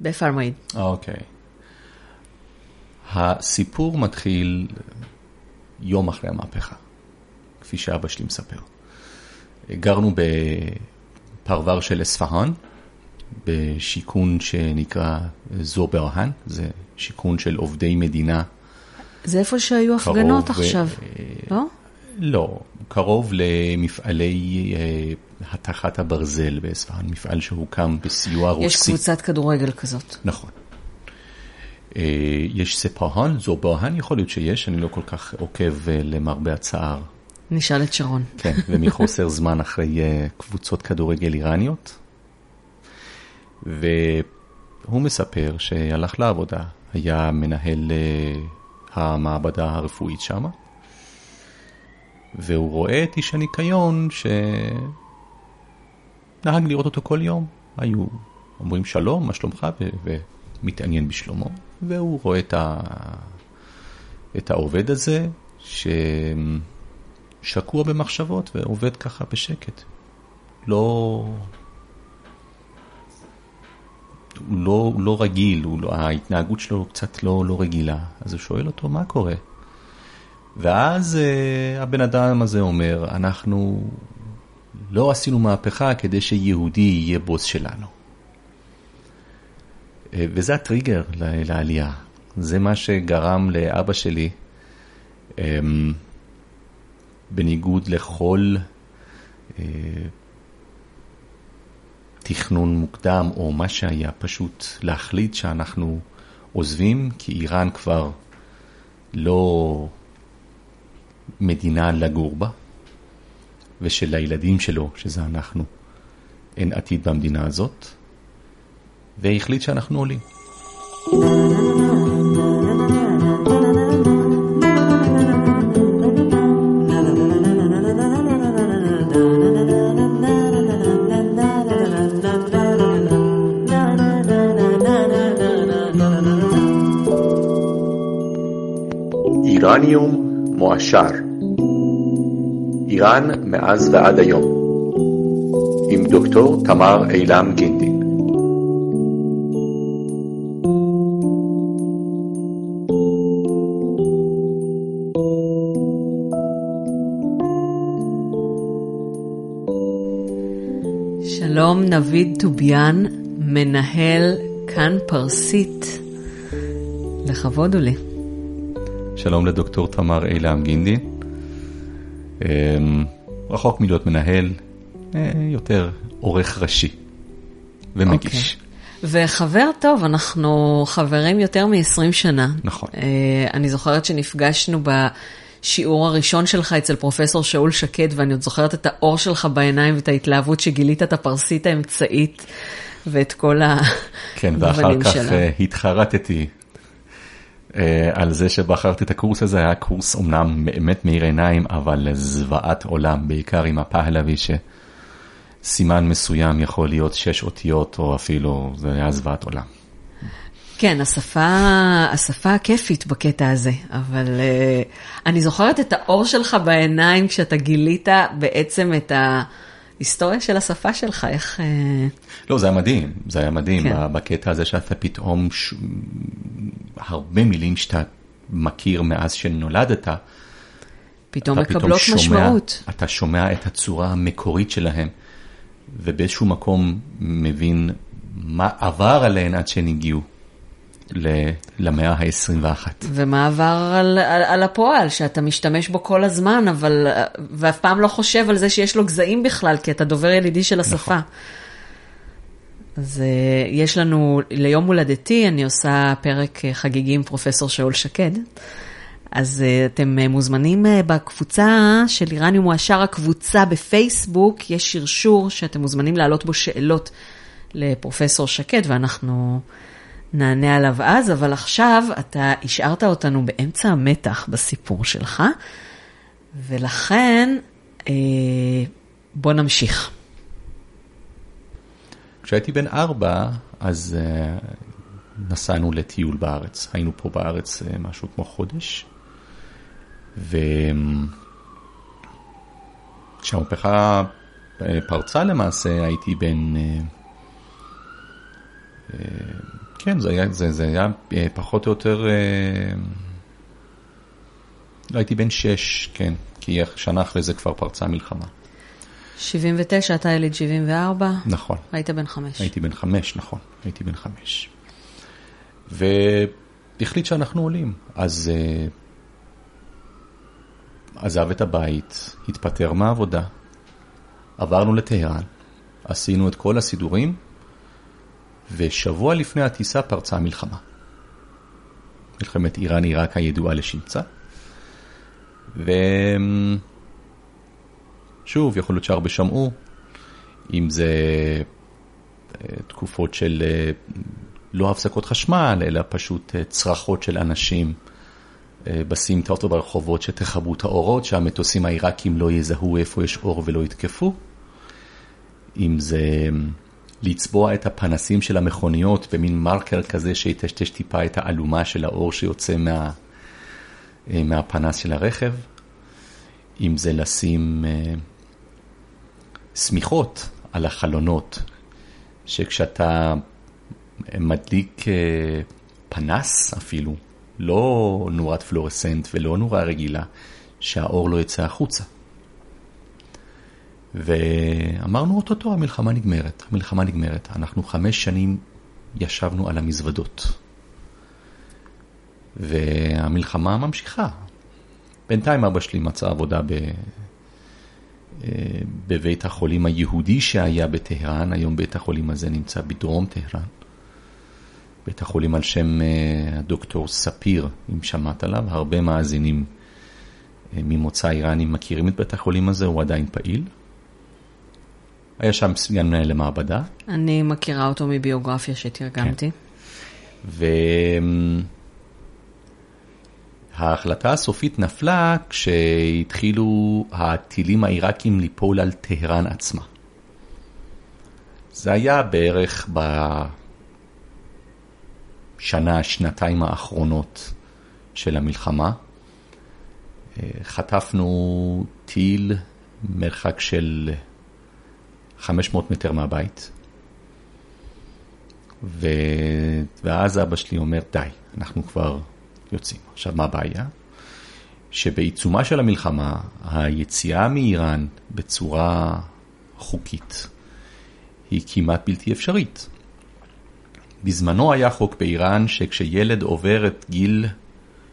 בפרמייד. אוקיי. הסיפור מתחיל יום אחרי המהפכה, כפי שאבא שלי מספר. גרנו בפרבר של אספהאן, בשיכון שנקרא זור ברהן, זה שיכון של עובדי מדינה. זה איפה שהיו הפגנות עכשיו, לא? לא, קרוב למפעלי אה, התחת הברזל באספהאן, מפעל שהוקם בסיוע רוסי. יש קבוצת כדורגל כזאת. נכון. אה, יש ספרהן, זו ברהן יכול להיות שיש, אני לא כל כך עוקב אה, למרבה הצער. נשאל את שרון. כן, ומחוסר זמן אחרי קבוצות כדורגל איראניות. והוא מספר שהלך לעבודה, היה מנהל המעבדה הרפואית שמה. והוא רואה את איש הניקיון שנהג לראות אותו כל יום. היו אומרים שלום, מה שלומך, ומתעניין בשלומו, והוא רואה את, ה... את העובד הזה ששקוע במחשבות ועובד ככה בשקט. לא... הוא לא, לא רגיל, הוא לא, ההתנהגות שלו קצת לא, לא רגילה. אז הוא שואל אותו, מה קורה? ואז uh, הבן אדם הזה אומר, אנחנו לא עשינו מהפכה כדי שיהודי יהיה בוס שלנו. Uh, וזה הטריגר לעלייה. זה מה שגרם לאבא שלי, um, בניגוד לכל uh, תכנון מוקדם או מה שהיה, פשוט להחליט שאנחנו עוזבים, כי איראן כבר לא מדינה לגור בה, ושלילדים שלו, שזה אנחנו, אין עתיד במדינה הזאת, והחליט שאנחנו עולים. איראניום מועשר, איראן מאז ועד היום, עם דוקטור תמר אילם גינדין. שלום, נביד טוביאן, מנהל כאן פרסית. לכבוד הוא לי. שלום לדוקטור תמר אילם גינדי. אמ, רחוק מלהיות מנהל, אה, יותר עורך ראשי ומגיש. Okay. אוקיי. וחבר טוב, אנחנו חברים יותר מ-20 שנה. נכון. Uh, אני זוכרת שנפגשנו בשיעור הראשון שלך אצל פרופסור שאול שקד, ואני עוד זוכרת את האור שלך בעיניים ואת ההתלהבות שגילית את הפרסית האמצעית ואת כל המובנים שלה. כן, ואחר כך התחרטתי אה, על זה שבחרתי את הקורס הזה, היה קורס אומנם באמת מאיר עיניים, אבל זוועת עולם, בעיקר עם הפהלוי, שסימן מסוים יכול להיות שש אותיות, או אפילו, זה היה זוועת עולם. כן, השפה, השפה הכיפית בקטע הזה, אבל uh, אני זוכרת את האור שלך בעיניים כשאתה גילית בעצם את ה... היסטוריה של השפה שלך, איך... אה, לא, זה היה מדהים, זה היה מדהים, כן. בקטע הזה שאתה פתאום, ש... הרבה מילים שאתה מכיר מאז שנולדת, פתאום מקבלות פתאום שומע, משמעות. אתה שומע את הצורה המקורית שלהם, ובאיזשהו מקום מבין מה עבר עליהן עד שהן הגיעו. למאה ה-21. ומה עבר על, על, על הפועל, שאתה משתמש בו כל הזמן, אבל, ואף פעם לא חושב על זה שיש לו גזעים בכלל, כי אתה דובר ילידי של השפה. נכון. אז uh, יש לנו, ליום הולדתי, אני עושה פרק uh, חגיגי עם פרופסור שאול שקד. אז uh, אתם מוזמנים בקבוצה של איראני מועשר, הקבוצה בפייסבוק, יש שרשור שאתם מוזמנים להעלות בו שאלות לפרופסור שקד, ואנחנו... נענה עליו אז, אבל עכשיו אתה השארת אותנו באמצע המתח בסיפור שלך, ולכן אה, בוא נמשיך. כשהייתי בן ארבע, אז אה, נסענו לטיול בארץ. היינו פה בארץ אה, משהו כמו חודש, וכשהמהפכה אה, פרצה למעשה, הייתי בן... אה, אה, כן, זה היה, זה, זה היה אה, פחות או יותר, לא הייתי בן שש, כן, כי שנה אחרי זה כבר פרצה המלחמה. 79, אתה יליד 74. נכון. היית בן חמש. הייתי בן חמש, נכון, הייתי בן חמש. והחליט שאנחנו עולים, אז uh, עזב את הבית, התפטר מהעבודה, עברנו לטהרן, עשינו את כל הסידורים, ושבוע לפני הטיסה פרצה המלחמה. מלחמת איראן-עיראק הידועה לשמצה. ושוב, יכול להיות שהרבה שמעו, אם זה אה, תקופות של אה, לא הפסקות חשמל, אלא פשוט אה, צרחות של אנשים בסמטאות וברחובות שתכבו את האורות, שהמטוסים העיראקים לא יזהו איפה יש אור ולא יתקפו. אם זה לצבוע את הפנסים של המכוניות במין מרקר כזה שיטשטש טיפה את האלומה של האור שיוצא מה, מהפנס של הרכב. אם זה לשים שמיכות על החלונות, שכשאתה מדליק פנס אפילו, לא נורת פלורסנט ולא נורה רגילה, שהאור לא יצא החוצה. ואמרנו, אוטוטו המלחמה נגמרת, המלחמה נגמרת. אנחנו חמש שנים ישבנו על המזוודות. והמלחמה ממשיכה. בינתיים אבא שלי מצא עבודה ב... בבית החולים היהודי שהיה בטהרן, היום בית החולים הזה נמצא בדרום טהרן. בית החולים על שם הדוקטור ספיר, אם שמעת עליו, הרבה מאזינים ממוצא איראני מכירים את בית החולים הזה, הוא עדיין פעיל. היה שם סגן מנהל למעבדה. אני מכירה אותו מביוגרפיה שתרגמתי. כן. וההחלטה הסופית נפלה כשהתחילו הטילים העיראקים ליפול על טהרן עצמה. זה היה בערך בשנה, שנתיים האחרונות של המלחמה. חטפנו טיל מרחק של 500 מטר מהבית. ו... ואז אבא שלי אומר, די, אנחנו כבר יוצאים. עכשיו, מה הבעיה? שבעיצומה של המלחמה, היציאה מאיראן בצורה חוקית היא כמעט בלתי אפשרית. בזמנו היה חוק באיראן שכשילד עובר את גיל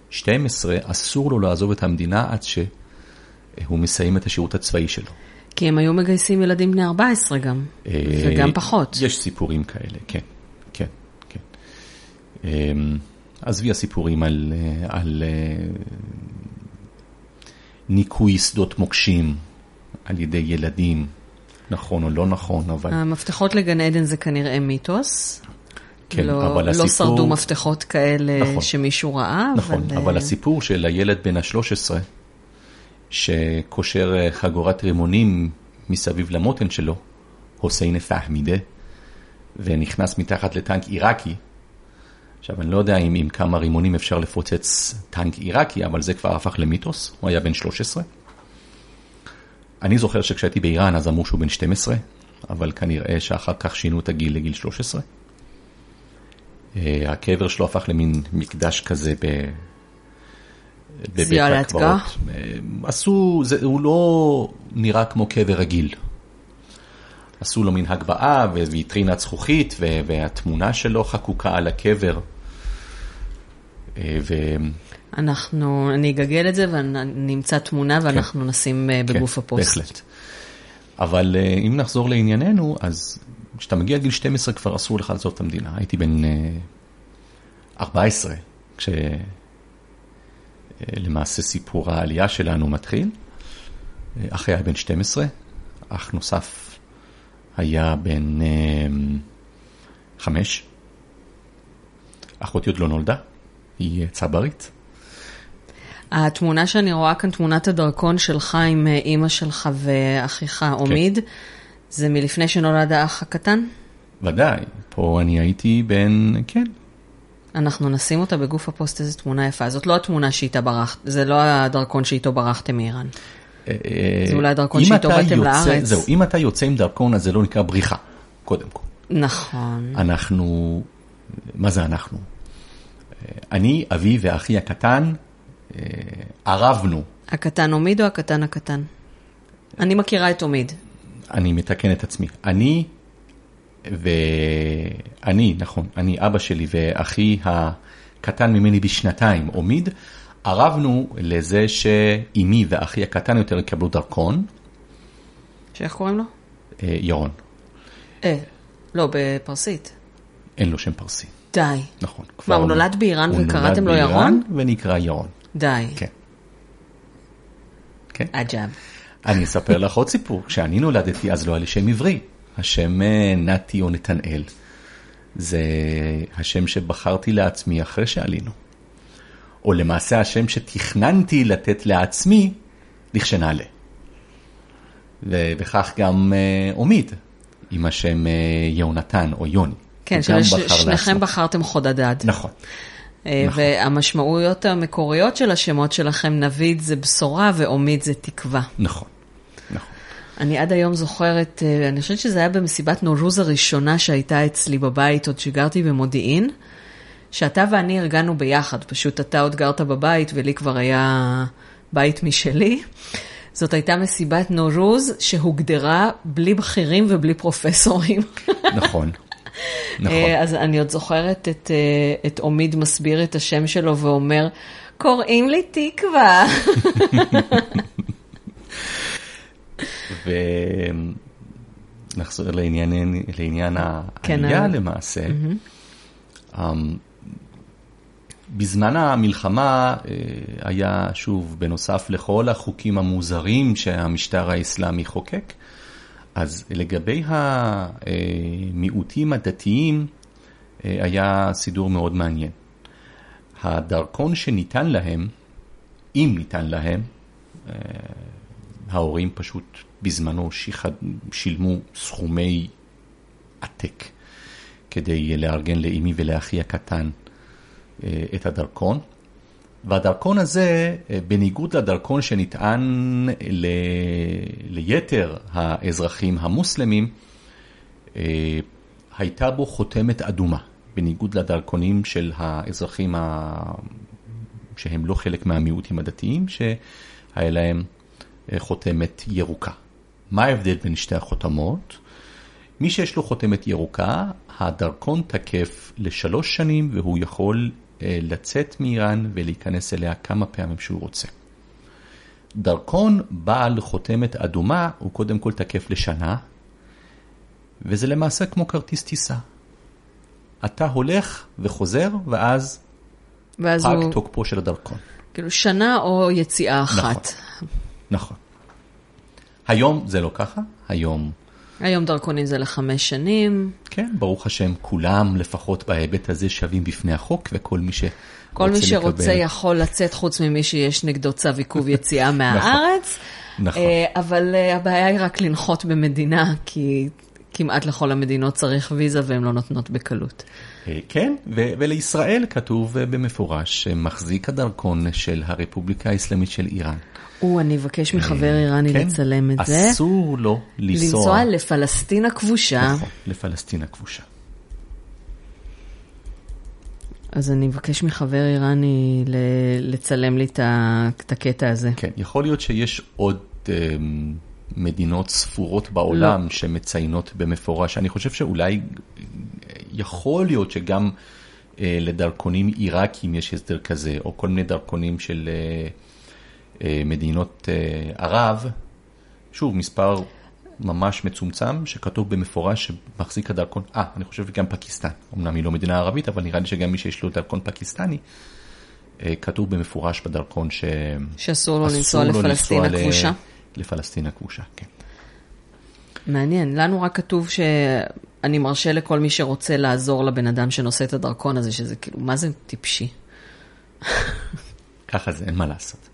12, אסור לו לעזוב את המדינה עד שהוא מסיים את השירות הצבאי שלו. כי הם היו מגייסים ילדים בני 14 גם, וגם פחות. יש סיפורים כאלה, כן, כן, כן. עזבי הסיפורים על, על ניקוי שדות מוקשים על ידי ילדים, נכון או לא נכון, אבל... המפתחות לגן עדן זה כנראה מיתוס. כן, לא, אבל לא הסיפור... שרדו מפתחות כאלה נכון. שמישהו ראה. נכון, אבל, אבל אה, הסיפור של הילד בן ה-13, שקושר אה, חגורת רימונים מסביב למותן שלו, הוסיין פחמידה, ונכנס מתחת לטנק עיראקי. עכשיו, אני לא יודע אם עם כמה רימונים אפשר לפוצץ טנק עיראקי, אבל זה כבר הפך למיתוס, הוא היה בן 13. אני זוכר שכשהייתי באיראן אז אמרו שהוא בן 12, אבל כנראה שאחר כך שינו את הגיל לגיל 13. אה, הקבר שלו הפך למין מקדש כזה בבית הקברות. אה, עשו, זה, הוא לא נראה כמו קבר רגיל. עשו לו מין הגבהה וויטרינת זכוכית ו- והתמונה שלו חקוקה על הקבר. אה, ו... אנחנו, אני אגגל את זה ונמצא תמונה ואנחנו נשים אה, בגוף כן, הפוסט. בהחלט. אבל אם נחזור לענייננו, אז כשאתה מגיע לגיל 12 כבר אסור לך לעזוב את המדינה. הייתי בן אה, 14 כשלמעשה סיפור העלייה שלנו מתחיל. אה, אחי היה בן 12, אח נוסף היה בן אה, חמש. אחותי עוד לא נולדה, היא אה, צברית. התמונה שאני רואה כאן, תמונת הדרכון שלך עם אה, אימא שלך ואחיך כן. עמיד, זה מלפני שנולד האח הקטן? ודאי, פה אני הייתי בן, כן, אנחנו נשים אותה בגוף הפוסט, איזו תמונה יפה. זאת לא התמונה שאיתה ברחת, זה לא הדרכון שאיתו ברחתם מאיראן. זה אולי הדרכון שאיתו באתם לארץ. זהו, אם אתה יוצא עם דרכון אז זה לא נקרא בריחה, קודם כל. נכון. אנחנו מה זה אנחנו? אני, אבי ואחי הקטן, אה, ערבנו. הקטן עומיד או הקטן הקטן? אני מכירה את עומיד. אני מתקן את עצמי. אני ואני, נכון, אני אבא שלי ואחי הקטן ממני בשנתיים, עומיד, ערבנו לזה שאימי ואחי הקטן יותר יקבלו דרכון, שאיך קוראים לו? אה, ירון. אה, לא, בפרסית. אין לו שם פרסי. די. נכון. מה, כבר הוא נולד באיראן הוא וקראתם נולד לו ירון? באיראן ונקרא ירון. די. כן. כן. עג'אב. אני אספר לך עוד סיפור. כשאני נולדתי אז לא היה לי שם עברי. השם אה, נתי או נתנאל. זה השם שבחרתי לעצמי אחרי שעלינו. או למעשה השם שתכננתי לתת לעצמי לכשנעלה. ובכך גם אה, עומד עם השם אה, יהונתן או יוני. כן, שניכם. בחרתם חודדד. נכון. נכון. והמשמעויות המקוריות של השמות שלכם, נביד זה בשורה ועומid זה תקווה. נכון. אני עד היום זוכרת, אה, אני חושבת שזה היה במסיבת נורוז הראשונה שהייתה אצלי בבית, עוד שגרתי במודיעין, שאתה ואני ארגנו ביחד, פשוט אתה עוד גרת בבית ולי כבר היה בית משלי. זאת הייתה מסיבת נורוז שהוגדרה בלי בכירים ובלי פרופסורים. נכון. נכון. אה, אז אני עוד זוכרת את, אה, את עומיד מסביר את השם שלו ואומר, קוראים לי תקווה. ונחזור לעניין, לעניין כן, העלייה ה- למעשה. אמ, בזמן המלחמה אה, היה, שוב, בנוסף לכל החוקים המוזרים שהמשטר האסלאמי חוקק, אז לגבי המיעוטים הדתיים אה, היה סידור מאוד מעניין. הדרכון שניתן להם, אם ניתן להם, אה, ההורים פשוט בזמנו שיחד, שילמו סכומי עתק כדי לארגן לאמי ולאחי הקטן אה, את הדרכון. והדרכון הזה, אה, בניגוד לדרכון שנטען ל... ליתר האזרחים המוסלמים, אה, הייתה בו חותמת אדומה, בניגוד לדרכונים של האזרחים ה... שהם לא חלק מהמיעוטים הדתיים, שהיה להם חותמת ירוקה. מה ההבדל בין שתי החותמות? מי שיש לו חותמת ירוקה, הדרכון תקף לשלוש שנים והוא יכול אה, לצאת מאיראן ולהיכנס אליה כמה פעמים שהוא רוצה. דרכון בעל חותמת אדומה הוא קודם כל תקף לשנה, וזה למעשה כמו כרטיס טיסה. אתה הולך וחוזר, ואז ואז פג הוא, תוקפו של הדרכון. כאילו, שנה או יציאה אחת. נכון. היום זה לא ככה, היום, היום דרכונים זה לחמש שנים. כן, ברוך השם, כולם לפחות בהיבט הזה שווים בפני החוק, וכל מי שרוצה כל מי שרוצה לקבל- יכול לצאת חוץ ממי שיש נגדו צו עיכוב יציאה מהארץ. נכון. אה, אבל אה, הבעיה היא רק לנחות במדינה, כי כמעט לכל המדינות צריך ויזה והן לא נותנות בקלות. אה, כן, ולישראל כתוב אה, במפורש שמחזיק הדרכון של הרפובליקה האסלאמית של איראן. או, אני אבקש מחבר איראני כן, לצלם את זה. אסור לו לנסוע לנסוע לפלסטין הכבושה. נכון, לפלסטין הכבושה. אז אני אבקש מחבר איראני לצלם לי את הקטע הזה. כן, יכול להיות שיש עוד אה, מדינות ספורות בעולם לא. שמציינות במפורש. אני חושב שאולי אה, יכול להיות שגם אה, לדרכונים עיראקים יש הסדר כזה, או כל מיני דרכונים של אה, אה, מדינות אה, ערב. שוב, מספר ממש מצומצם שכתוב במפורש שמחזיק הדרכון, אה, אני חושב שגם פקיסטן, אמנם היא לא מדינה ערבית, אבל נראה לי שגם מי שיש לו דרכון פקיסטני, אה, כתוב במפורש בדרכון ש... שאסור לו לנסוע לפלסטין הכבושה. לפלסטין הכבושה, כן. מעניין, לנו רק כתוב שאני מרשה לכל מי שרוצה לעזור לבן אדם שנושא את הדרכון הזה, שזה כאילו, מה זה טיפשי? ככה זה, אין מה לעשות.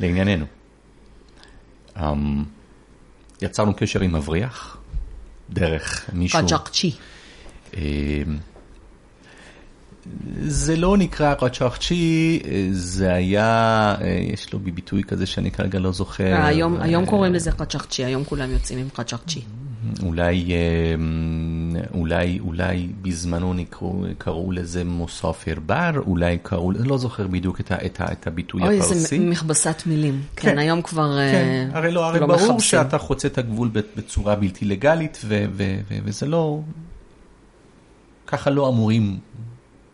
לענייננו. Um, יצרנו קשר עם מבריח, דרך מישהו... קג'קצ'י. אמ, זה לא נקרא רצ'חצ'י, זה היה, אה, יש לו ביטוי כזה שאני כרגע לא זוכר. היום אה, היום קוראים לזה קג'קצ'י, היום כולם יוצאים עם קג'קצ'י. אולי אמ, אולי, אולי בזמנו נקראו, קראו לזה מוספר בר, אולי קראו, לא זוכר בדיוק את, ה, את, ה, את הביטוי אוי, הפרסי. איזה מכבסת מילים. כן, כן היום כבר כן, אה, הרי לא, הרי לא ברור מכבסים. שאתה חוצה את הגבול בצורה בלתי לגלית, ו, ו, ו, וזה לא, ככה לא אמורים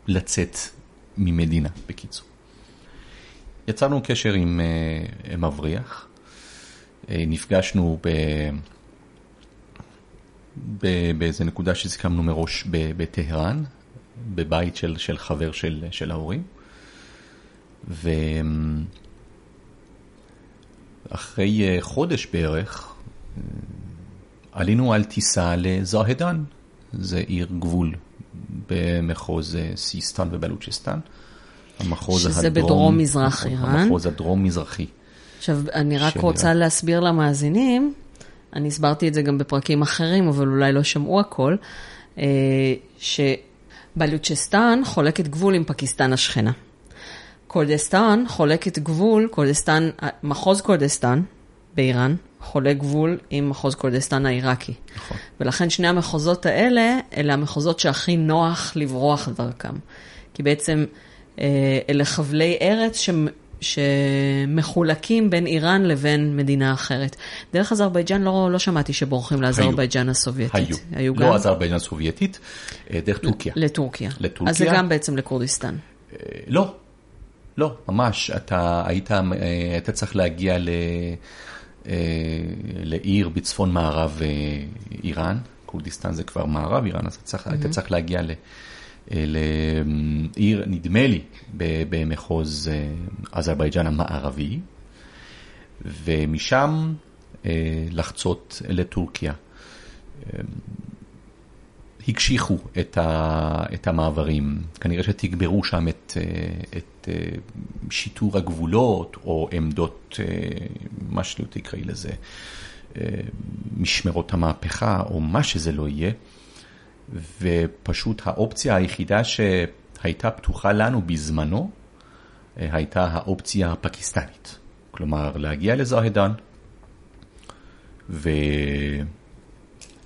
לצאת ממדינה, בקיצור. יצרנו קשר עם uh, מבריח, נפגשנו ב... באיזה נקודה שסיכמנו מראש בטהרן, בבית של, של חבר של, של ההורים. ואחרי אה, חודש בערך, אה, עלינו על טיסה לזוהדן, זה עיר גבול במחוז אה, סיסטן ובלוצ'סטן. המחוז שזה הדרום- בדרום-מזרח איראן. המחוז הדרום-מזרחי. עכשיו, אני רק רוצה להסביר למאזינים, אני הסברתי את זה גם בפרקים אחרים, אבל אולי לא שמעו הכל, אה, שבלוצ'סטן חולקת גבול עם פקיסטן השכנה. קורדסטן חולקת גבול, קורדסטן, מחוז קורדסטן באיראן חולק גבול עם מחוז קורדסטן העיראקי. נכון. ולכן שני המחוזות האלה, אלה המחוזות שהכי נוח לברוח דרכם. כי בעצם אה, אלה חבלי ארץ. שמחולקים בין איראן לבין מדינה אחרת. דרך אזרבייג'אן לא, לא שמעתי שבורחים לאזרבייג'אן הסובייטית. היו. היו לא גם? אזרבייג'ן הסובייטית, אה, דרך טורקיה. לטורקיה. לטורקיה. אז זה גם בעצם לכורדיסטן. אה, לא, לא, ממש. אתה היית, אה, היית צריך להגיע ל, לעיר בצפון מערב איראן, כורדיסטן זה כבר מערב איראן, אז צריך, היית צריך להגיע ל... אה, לעיר, נדמה לי, במחוז אה, אזרבייג'אן המערבי, ומשם אה, לחצות לטורקיה. הקשיחו את, ה, את המעברים, כנראה שתגברו שם את, את שיטור הגבולות או עמדות, מה שלא תקראי לזה, משמרות המהפכה או מה שזה לא יהיה, ופשוט האופציה היחידה שהייתה פתוחה לנו בזמנו, אה, הייתה האופציה הפקיסטנית. כלומר, להגיע לזוהדן, ו...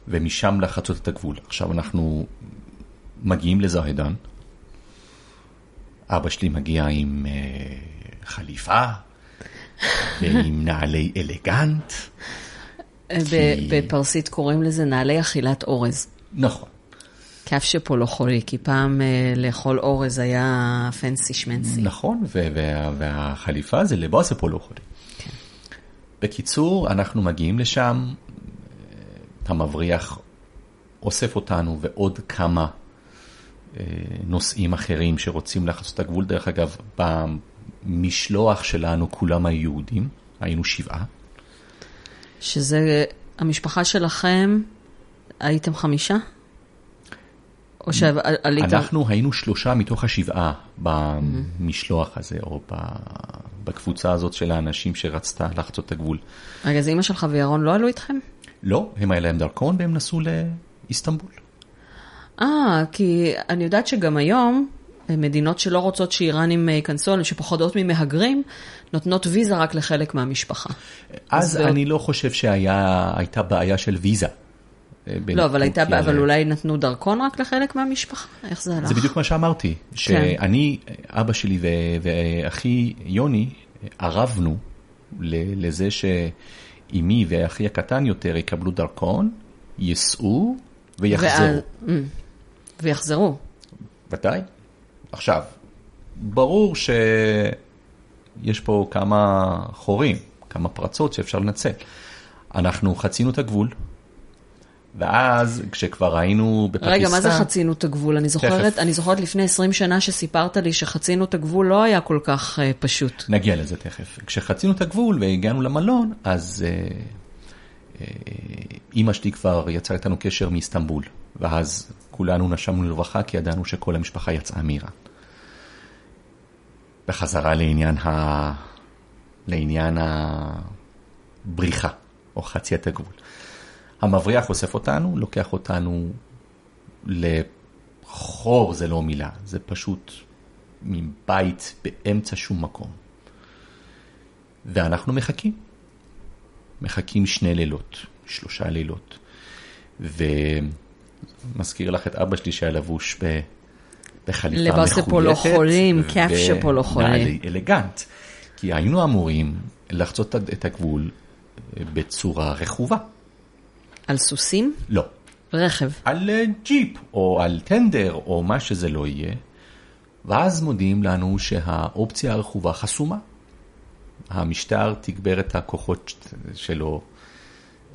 ומשם לחצות את הגבול. עכשיו אנחנו מגיעים לזוהדן, אבא שלי מגיע עם uh, חליפה ועם נעלי אלגנט. אה, ב- בפרסית קוראים לזה נעלי אכילת אורז. נכון. כף שפה לא חולי, כי פעם אה, לאכול אורז היה פנסי שמנסי. נכון, וה- והחליפה זה לבוס הפולוכולי. בקיצור, אנחנו מגיעים לשם, המבריח אוסף אותנו ועוד כמה אה, נוסעים אחרים שרוצים לחצות את הגבול. דרך אגב, במשלוח שלנו כולם היו יהודים, היינו שבעה. שזה, המשפחה שלכם, הייתם חמישה? או שעלית... אנחנו היינו שלושה מתוך השבעה במשלוח הזה, או בקבוצה הזאת של האנשים שרצתה לחצות את הגבול. רגע, אז אימא שלך וירון לא עלו איתכם? לא, הם היה להם דרכון והם נסעו לאיסטנבול. אה, כי אני יודעת שגם היום, מדינות שלא רוצות שאיראנים אה, ייכנסו, אלה שפוחדות ממהגרים, נותנות ויזה רק לחלק מהמשפחה. אז אז אני לא חושב שהייתה בעיה של ויזה. אה, לא, אבל הייתה, טורקיה אבל אולי נתנו דרכון רק לחלק מהמשפחה? איך זה הלך? זה בדיוק מה שאמרתי, שאני, אבא שלי ו- ואחי יוני ערבנו ל- לזה שאימי ואחי הקטן יותר יקבלו דרכון, ייסעו ויחזרו. ואז- אמ, ויחזרו. ודאי. עכשיו, ברור שיש פה כמה חורים, כמה פרצות שאפשר לנצל. אנחנו חצינו את הגבול, ואז כשכבר היינו בפקיסטן... רגע, מה זה חצינו את הגבול? אני זוכרת, תכף. אני זוכרת לפני 20 שנה שסיפרת לי שחצינו את הגבול לא היה כל כך uh, פשוט. נגיע לזה תכף. כשחצינו את הגבול והגענו למלון, אז אה, אה, אימא שלי כבר יצרה איתנו קשר מאיסטנבול, ואז כולנו נשמנו לרווחה כי ידענו שכל המשפחה יצאה מאיראן. בחזרה לעניין, ה... לעניין הבריחה, או חציית הגבול. המבריח אוסף אותנו, לוקח אותנו לחור, זה לא מילה, זה פשוט מין בית באמצע שום מקום. ואנחנו מחכים. מחכים שני לילות, שלושה לילות. מזכיר לך את אבא שלי שהיה לבוש ב... בחליפה לבוס מחויכת. שפולו חולים, קאפ שפולו חולים. ונעלי אלגנט. כי היינו אמורים לחצות את הגבול בצורה רכובה. על סוסים? לא. רכב. על אה, ג'יפ או על טנדר או מה שזה לא יהיה, ואז מודיעים לנו שהאופציה הרכובה חסומה. המשטר תגבר את הכוחות שלו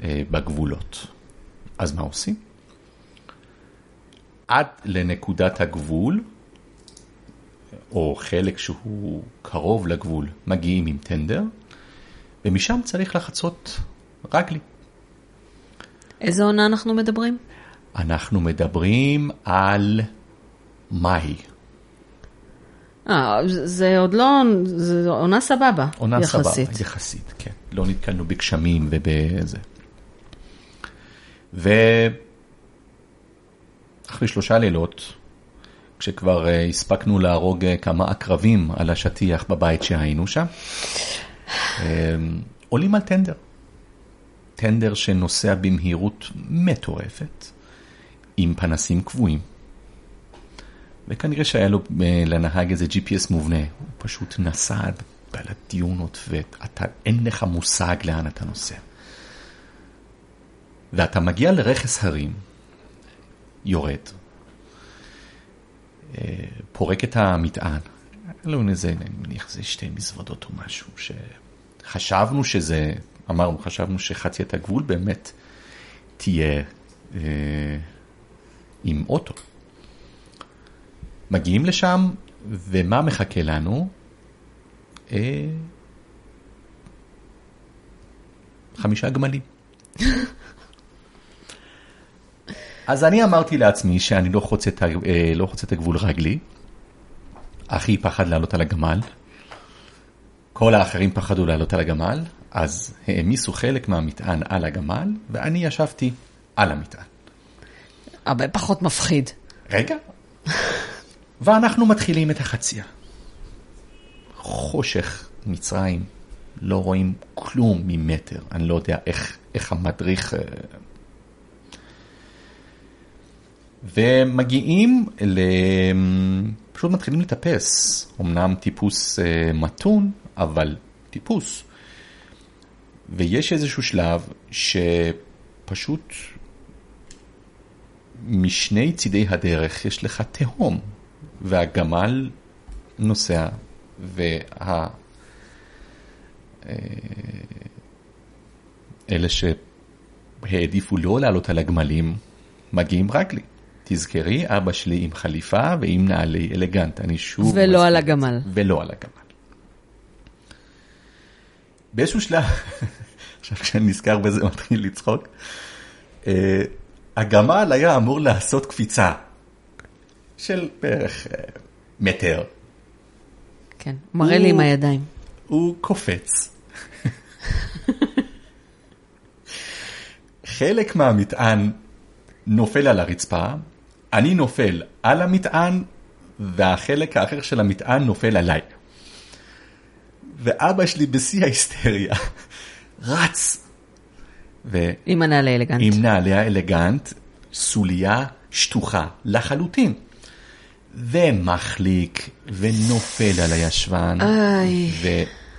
אה, בגבולות. אז מה עושים? עד לנקודת הגבול, או חלק שהוא קרוב לגבול, מגיעים עם טנדר, ומשם צריך לחצות רגלי. איזה עונה אנחנו מדברים? אנחנו מדברים על מאי. אה, זה עוד לא, זה עונה סבבה, עונה יחסית. סבבה, יחסית, כן. לא נתקלנו בגשמים ובזה. ואחרי שלושה לילות, כשכבר uh, הספקנו להרוג uh, כמה עקרבים על השטיח בבית שהיינו שם, um, עולים על טנדר. טנדר שנוסע במהירות מטורפת, עם פנסים קבועים. וכנראה שהיה לו אה, לנהג איזה GPS מובנה, הוא פשוט נסע על הדיונות ואין לך מושג לאן אתה נוסע. ואתה מגיע לרכס הרים, יורד, אה, פורק את המטען, לנו איזה, אני מניח זה שתי מזוודות או משהו, שחשבנו שזה, אמרנו, חשבנו שחציית הגבול באמת תהיה אה, עם אוטו. מגיעים לשם, ומה מחכה לנו? אה, חמישה גמלים. אז אני אמרתי לעצמי שאני לא חוצה את, אה, לא חוצה את הגבול רגלי. אחי פחד לעלות על הגמל. כל האחרים פחדו לעלות על הגמל, אז העמיסו חלק מהמטען על הגמל, ואני ישבתי על המטען. הרבה פחות מפחיד. רגע. ואנחנו מתחילים את החצייה. חושך מצרים, לא רואים כלום ממטר, אני לא יודע איך, איך המדריך... ומגיעים ל... פשוט מתחילים לטפס, אמנם טיפוס מתון, אבל טיפוס. ויש איזשהו שלב שפשוט משני צידי הדרך יש לך תהום, והגמל נוסע, וה... אלה שהעדיפו לא לעלות על הגמלים, מגיעים רק לי. תזכרי, אבא שלי עם חליפה ועם נעלי אלגנט, אני שוב... ולא מזכיר. על הגמל. ולא על הגמל. באיזשהו שלב, עכשיו כשאני נזכר בזה מתחיל לצחוק, הגמל היה אמור לעשות קפיצה של בערך מטר. כן, מראה לי עם הידיים. הוא קופץ. חלק מהמטען נופל על הרצפה, אני נופל על המטען, והחלק האחר של המטען נופל עליי. ואבא שלי בשיא ההיסטריה רץ. ו... עם הנעלי אלגנט. עם נעלי האלגנט, סוליה שטוחה לחלוטין. ומחליק ונופל על הישבן, איי.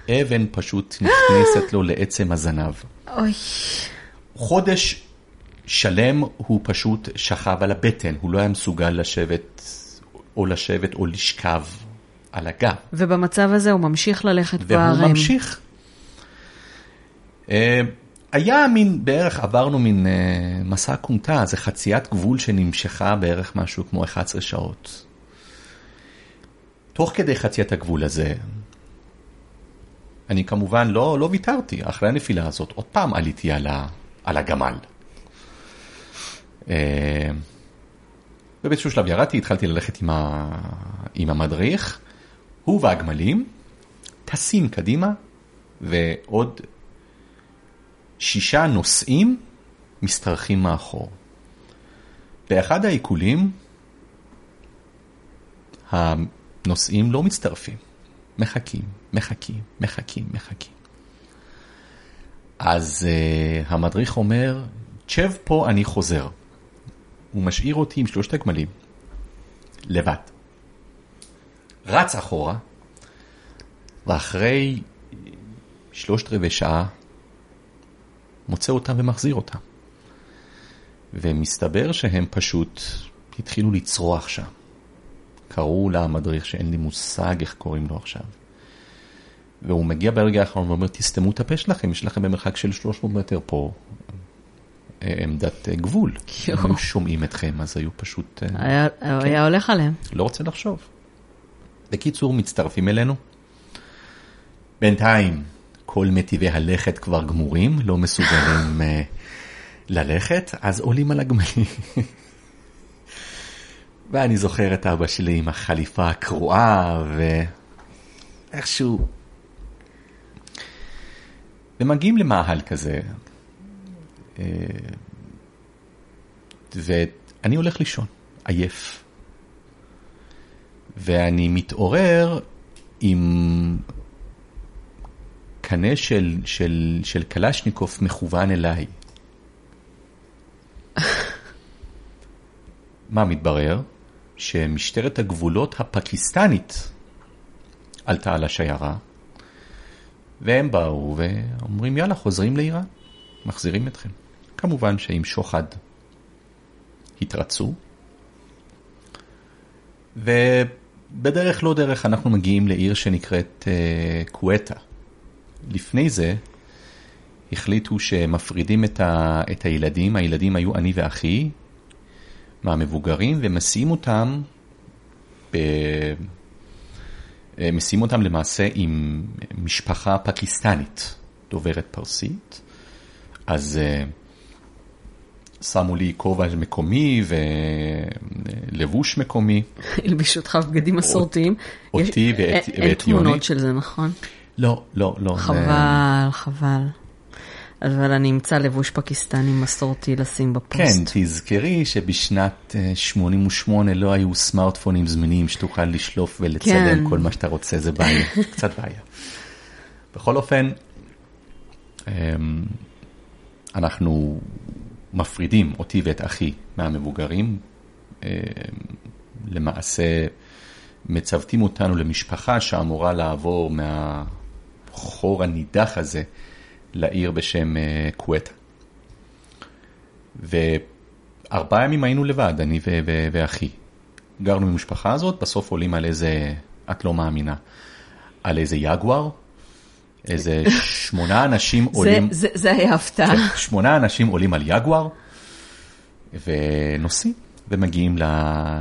ואבן פשוט נכנסת לו לעצם הזנב. אוי. חודש שלם הוא פשוט שכב על הבטן, הוא לא היה מסוגל לשבת או לשבת או לשכב על הגב. ובמצב הזה הוא ממשיך ללכת והוא בערים. והוא ממשיך. היה מין, בערך עברנו מין מסע כומתה, זה חציית גבול שנמשכה בערך משהו כמו 11 שעות. תוך כדי חציית הגבול הזה, אני כמובן לא, לא ויתרתי, אחרי הנפילה הזאת, עוד פעם עליתי על, ה, על הגמל. ובאיזשהו שלב ירדתי, התחלתי ללכת עם, ה, עם המדריך, הוא והגמלים טסים קדימה, ועוד שישה נוסעים משתרכים מאחור. באחד העיקולים, הנוסעים לא מצטרפים, מחכים, מחכים, מחכים, מחכים. אז uh, המדריך אומר, צ'ב פה אני חוזר. הוא משאיר אותי עם שלושת הגמלים, לבד. רץ אחורה, ואחרי שלושת רבעי שעה מוצא אותם ומחזיר אותם. ומסתבר שהם פשוט התחילו לצרוח שם. קראו למדריך שאין לי מושג איך קוראים לו עכשיו. והוא מגיע ברגע האחרון ואומר, תסתמו את הפה שלכם, יש לכם במרחק של 300 מטר פה אה, עמדת אה, גבול. יואו. הם היו שומעים אתכם, אז היו פשוט... אה, היה, היה הולך עליהם. לא רוצה לחשוב. בקיצור, מצטרפים אלינו. בינתיים, כל מטיבי הלכת כבר גמורים, לא מסוגלים אה, ללכת, אז עולים על הגמלים. ואני זוכר את אבא שלי עם החליפה הקרועה, ואיכשהו... ומגיעים למאהל כזה, אה, ואני הולך לישון, עייף. ואני מתעורר עם קנה של, של, של קלשניקוב מכוון אליי. מה מתברר? שמשטרת הגבולות הפקיסטנית עלתה על השיירה, והם באו ואומרים יאללה חוזרים לאיראן, מחזירים אתכם. כמובן שעם שוחד התרצו, ובדרך לא דרך אנחנו מגיעים לעיר שנקראת uh, קווטה. לפני זה החליטו שמפרידים את, ה, את הילדים, הילדים היו אני ואחי, מהמבוגרים, ומסיעים אותם, ב, אה, מסיעים אותם למעשה עם משפחה פקיסטנית דוברת פרסית. אז uh, שמו לי כובע מקומי ולבוש מקומי. הלבישו אותך בבגדים מסורתיים. אותי יש- ואת- אין- אין יוני. תמונות של זה, נכון? לא, לא, לא. חבל, חבל. אבל אני אמצא לבוש פקיסטני מסורתי לשים כן, בפוסט. תזכרי שבשנת אה, 88 לא היו סמארטפונים זמינים שתוכל לשלוף ולצלם כן. כל מה שאתה רוצה, זה בעיה, קצת בעיה. בכל אופן, אמ, אנחנו מפרידים אותי ואת אחי מהמבוגרים, אמ, למעשה מצוותים אותנו למשפחה שאמורה לעבור מהחור הנידח הזה לעיר בשם אה, קווטה. וארבעה ימים היינו לבד, אני ו- ו- ואחי. גרנו עם המשפחה הזאת, בסוף עולים על איזה, את לא מאמינה, על איזה יגואר, איזה שמונה אנשים זה- עולים, זה- זה היה הפתעה. כן, שמונה אנשים עולים על יגואר, ונוסעים, ומגיעים לא-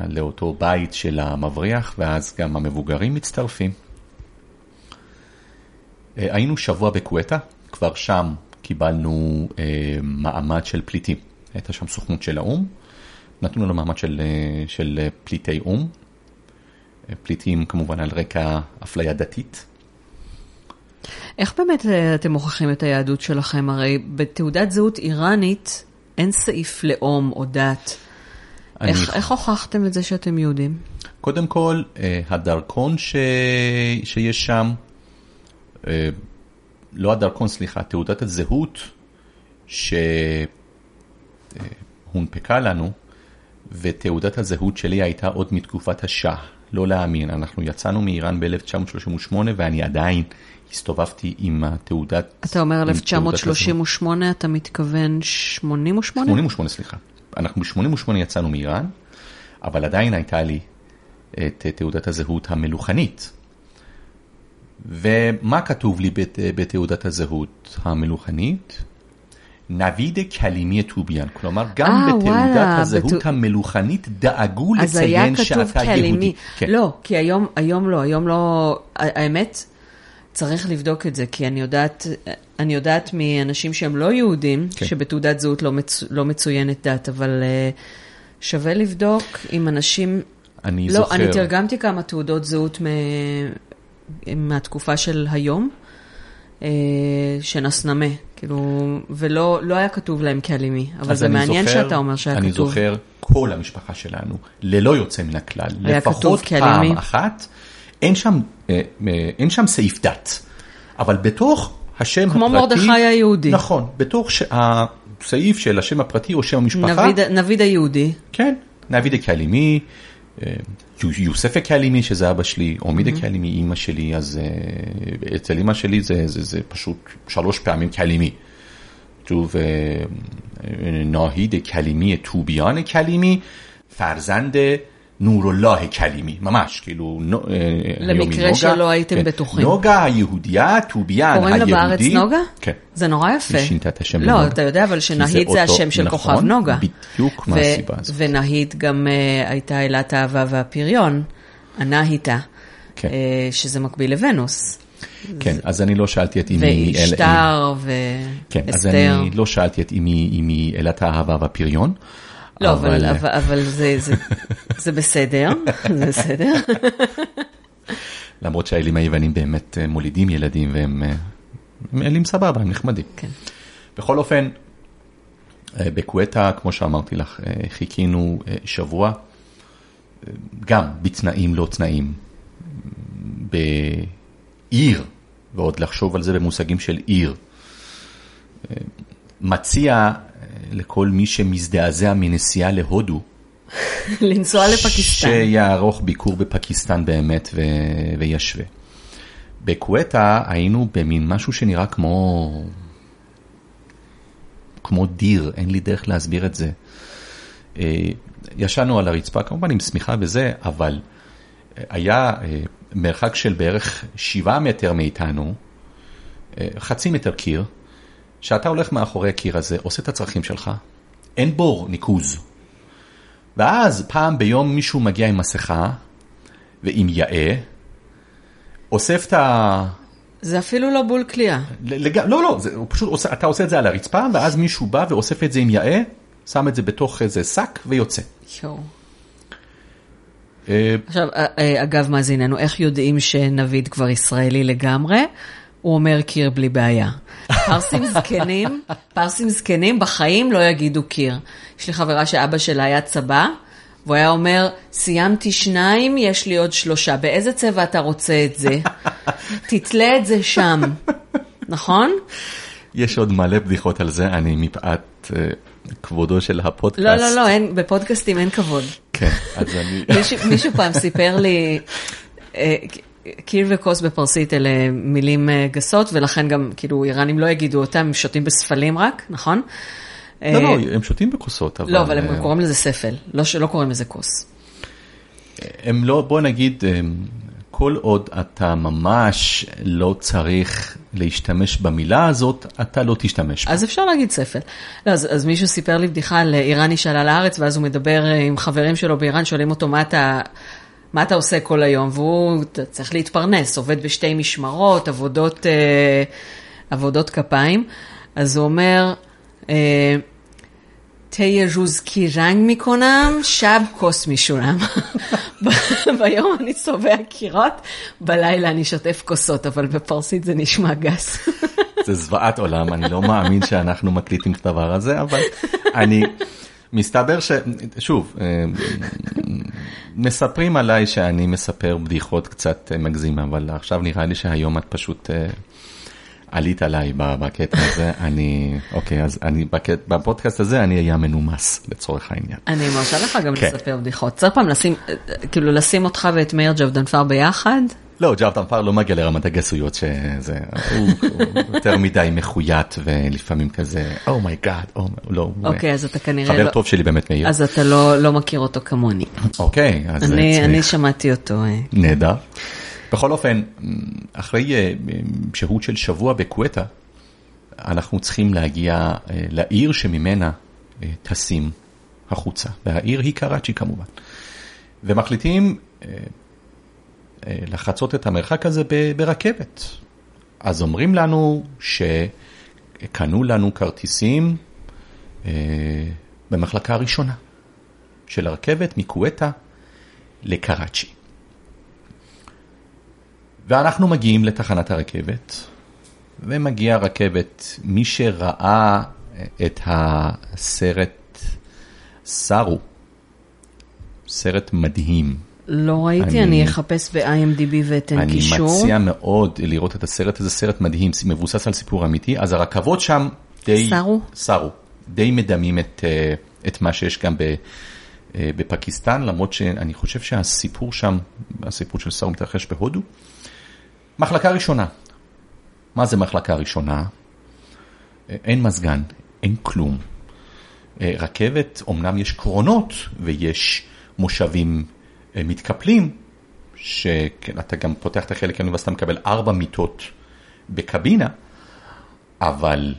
לאותו בית של המבריח, ואז גם המבוגרים מצטרפים. אה, היינו שבוע בקווטה, כבר שם קיבלנו אה, מעמד של פליטים. הייתה שם סוכנות של האו"ם, נתנו לנו מעמד של, אה, של אה, פליטי או"ם, פליטים כמובן על רקע אפליה דתית. איך באמת אה, אתם מוכיחים את היהדות שלכם? הרי בתעודת זהות איראנית אין סעיף לאום או דת. אני- איך, איך הוכחתם את זה שאתם יהודים? קודם כל, אה, הדרכון ש... שיש שם, אה, לא הדרכון, סליחה, תעודת הזהות שהונפקה לנו, ותעודת הזהות שלי הייתה עוד מתקופת השאה. לא להאמין, אנחנו יצאנו מאיראן ב-1938 ואני עדיין הסתובבתי עם התעודת... אתה אומר עם תעודת הזהות. 1938, אתה מתכוון 88? 88, סליחה. אנחנו ב-88 יצאנו מאיראן, אבל עדיין הייתה לי את תעודת הזהות המלוכנית. ומה כתוב לי בת- בתעודת הזהות המלוכנית? נביד קלימי טוביאן, כלומר גם אה, בתעודת וואלה, הזהות בתו- המלוכנית דאגו לציין כתוב שאתה כלימי. יהודי. כן. לא, כי היום, היום לא, היום לא, האמת, צריך לבדוק את זה, כי אני יודעת, אני יודעת מאנשים שהם לא יהודים, כן. שבתעודת זהות לא, מצ, לא מצוינת דת, אבל uh, שווה לבדוק עם אנשים... אני לא, זוכר, אני תרגמתי כמה תעודות זהות מ... מהתקופה של היום, אה, שנסנמה, כאילו, ולא לא היה כתוב להם כאלימי, אבל זה אני מעניין זוכר- שאתה אומר שהיה אני כתוב. זוכר כל המשפחה שלנו, ללא יוצא מן הכלל, לפחות? פעם אחת, אין שם, אין שם סעיף דת, אבל בתוך השם כמו הפרטי... כמו מרדכי היהודי. נכון, בתוך הסעיף של השם הפרטי או שם המשפחה. נביד, נביד היהודי. כן, נביד הקהלימי, יוסף הקהלימי שזה אבא שלי, עומיד הקהלימי אימא שלי, אז אצל אימא שלי זה, זה, זה פשוט שלוש פעמים קהלימי. טוב, נהיד کلیمی טוביאן کلیمی فرزند נורוללה קלימי, ממש, כאילו... אה, למקרה שלא הייתם כן. בטוחים. נוגה היהודייה, טוביאן היהודי. קוראים לה בארץ כן. נוגה? כן. זה נורא יפה. היא שינתה את השם לא, אתה יודע, אבל שנהיד זה זה השם של נכון, כוכב נוגה. בדיוק מהסיבה הזאת. ונהיד גם uh, הייתה אלת האהבה והפריון, ענה היטה, כן. uh, שזה מקביל לוונוס. כן, אז אני לא שאלתי את אמי... ואשתר ואסתר. כן, אז אני לא שאלתי את אמי אלת האהבה והפריון. לא, אבל, אבל, אבל זה, זה, זה בסדר, זה בסדר. למרות שהאלים היוונים באמת אה, מולידים ילדים והם אה, הם אלים סבבה, הם נחמדים. כן. בכל אופן, אה, בקווטה, כמו שאמרתי לך, חיכינו שבוע, גם בתנאים לא תנאים, בעיר, ועוד לחשוב על זה במושגים של עיר. מציע לכל מי שמזדעזע מנסיעה להודו, לנסוע לפקיסטן. שיערוך ביקור בפקיסטן באמת ו... וישווה. בקווטה היינו במין משהו שנראה כמו... כמו דיר, אין לי דרך להסביר את זה. אה, ישנו על הרצפה, כמובן עם שמיכה וזה, אבל אה, היה אה, מרחק של בערך שבעה מטר מאיתנו, חצי מטר קיר, שאתה הולך מאחורי הקיר הזה, עושה את הצרכים שלך, אין בור ניקוז. ואז פעם ביום מישהו מגיע עם מסכה ועם יאה, אוסף את ה... זה אפילו לא בול קליעה. לג... לא, לא, זה, הוא פשוט עושה, אתה עושה את זה על הרצפה, ואז מישהו בא ואוסף את זה עם יאה, שם את זה בתוך איזה שק ויוצא. יואו. אה, עכשיו, אה, אה, אגב, מאזיננו, איך יודעים שנביד כבר ישראלי לגמרי? הוא אומר קיר בלי בעיה. פרסים זקנים, פרסים זקנים בחיים לא יגידו קיר. יש לי חברה שאבא שלה היה צבא, והוא היה אומר, סיימתי שניים, יש לי עוד שלושה. באיזה צבע אתה רוצה את זה? תתלה את זה שם, נכון? יש עוד מלא בדיחות על זה, אני מפאת אה, כבודו של הפודקאסט. לא, לא, לא, אין, בפודקאסטים אין כבוד. כן, אז אני... מישהו, מישהו פעם סיפר לי, אה, קיר וכוס בפרסית אלה מילים אה, גסות, ולכן גם, כאילו, איראנים לא יגידו אותם, הם שותים בספלים רק, נכון? לא, אה, לא, הם שותים בכוסות, אבל... לא, אבל הם אה, קוראים לזה ספל, לא שלא קוראים לזה כוס. הם לא, בוא נגיד, כל עוד אתה ממש לא צריך להשתמש במילה הזאת, אתה לא תשתמש בה. אז אפשר להגיד ספל. לא, אז, אז מישהו סיפר לי בדיחה על איראני שעלה לארץ, ואז הוא מדבר אה, עם חברים שלו באיראן, שואלים אותו, מה אתה, מה אתה עושה כל היום? והוא צריך להתפרנס, עובד בשתי משמרות, עבודות, אה, עבודות כפיים. אז הוא אומר, אה, תה רוז כי רנג מקונם, שב כוס משולם. ביום אני צובע קירות, בלילה אני שוטף כוסות, אבל בפרסית זה נשמע גס. זה זוועת עולם, אני לא מאמין שאנחנו מקליטים את הדבר הזה, אבל אני, מסתבר ש... שוב, אה, מספרים עליי שאני מספר בדיחות קצת אה, מגזים, אבל עכשיו נראה לי שהיום את פשוט אה, עלית עליי בקטע הזה, אני, אוקיי, אז אני, בקט, בפודקאסט הזה אני אהיה מנומס לצורך העניין. אני מרשה לך גם כן. לספר בדיחות. צריך פעם לשים, כאילו לשים אותך ואת מאיר ג'בדנפר ביחד? לא, ג'אב טמפר לא מגיע לרמת הגסויות שזה, הוא, יותר מדי מחויית ולפעמים כזה, אומייגאד, oh לא, הוא אוקיי, אז אתה כנראה חבר לא... טוב שלי באמת מאיר. אז אתה לא, לא מכיר אותו כמוני. אוקיי, אז אני, צריך- אני שמעתי אותו. אה. נהדר. בכל אופן, אחרי אה, שהות של שבוע בקווטה, אנחנו צריכים להגיע אה, לעיר שממנה טסים החוצה, והעיר היא קראצ'י כמובן. ומחליטים לחצות את המרחק הזה ברכבת. אז אומרים לנו שקנו לנו כרטיסים אה, במחלקה הראשונה של הרכבת מקווטה לקראצ'י. ואנחנו מגיעים לתחנת הרכבת, ומגיעה הרכבת, מי שראה את הסרט סארו, סרט מדהים. לא ראיתי, אני- אני אחפש ב-IMDb ואתן אני קישור. מציע מאוד לראות את הסרט הזה, סרט מדהים, מבוסס על סיפור אמיתי, אז הרכבות שם די... סארו? סארו. די מדמים את, אה, את מה שיש גם ב, אה, בפקיסטן, למרות שאני חושב שהסיפור שם, הסיפור של שר מתרחש בהודו. מחלקה ראשונה. מה זה מחלקה ראשונה? אה, אין מזגן, אין כלום. רכבת, אמנם יש קרונות ויש מושבים מתקפלים, שאתה גם פותח את החלק העליון ואז אתה מקבל ארבע מיטות בקבינה, אבל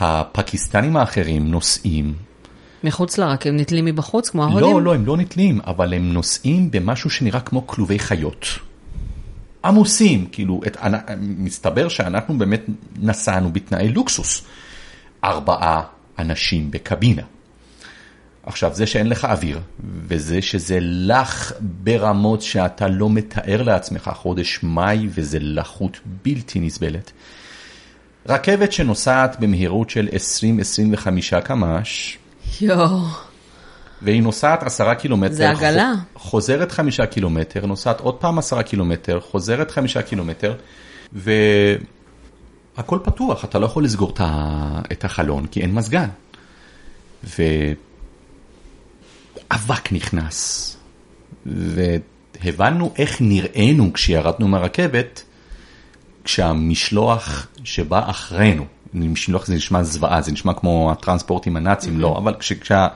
הפקיסטנים האחרים נוסעים. מחוץ לרק, הם נתלים מבחוץ כמו ההודים? לא, לא, הם לא נתלים, אבל הם נוסעים במשהו שנראה כמו כלובי חיות. עמוסים, כאילו, את, מסתבר שאנחנו באמת נסענו בתנאי לוקסוס. ארבעה אנשים בקבינה. עכשיו, זה שאין לך אוויר, וזה שזה לח ברמות שאתה לא מתאר לעצמך, חודש מאי, וזה לחות בלתי נסבלת. רכבת שנוסעת במהירות של 20-25 קמ"ש. יואו. והיא נוסעת 10 קילומטר. זה עגלה. חוזרת 5 קילומטר, נוסעת עוד פעם 10 קילומטר, חוזרת 5 קילומטר, והכל פתוח, אתה לא יכול לסגור את החלון כי אין מזגן. ואבק נכנס. והבנו איך נראינו כשירדנו מהרכבת. כשהמשלוח שבא אחרינו, משלוח זה נשמע זוועה, זה נשמע כמו הטרנספורטים הנאצים, לא, אבל כשה...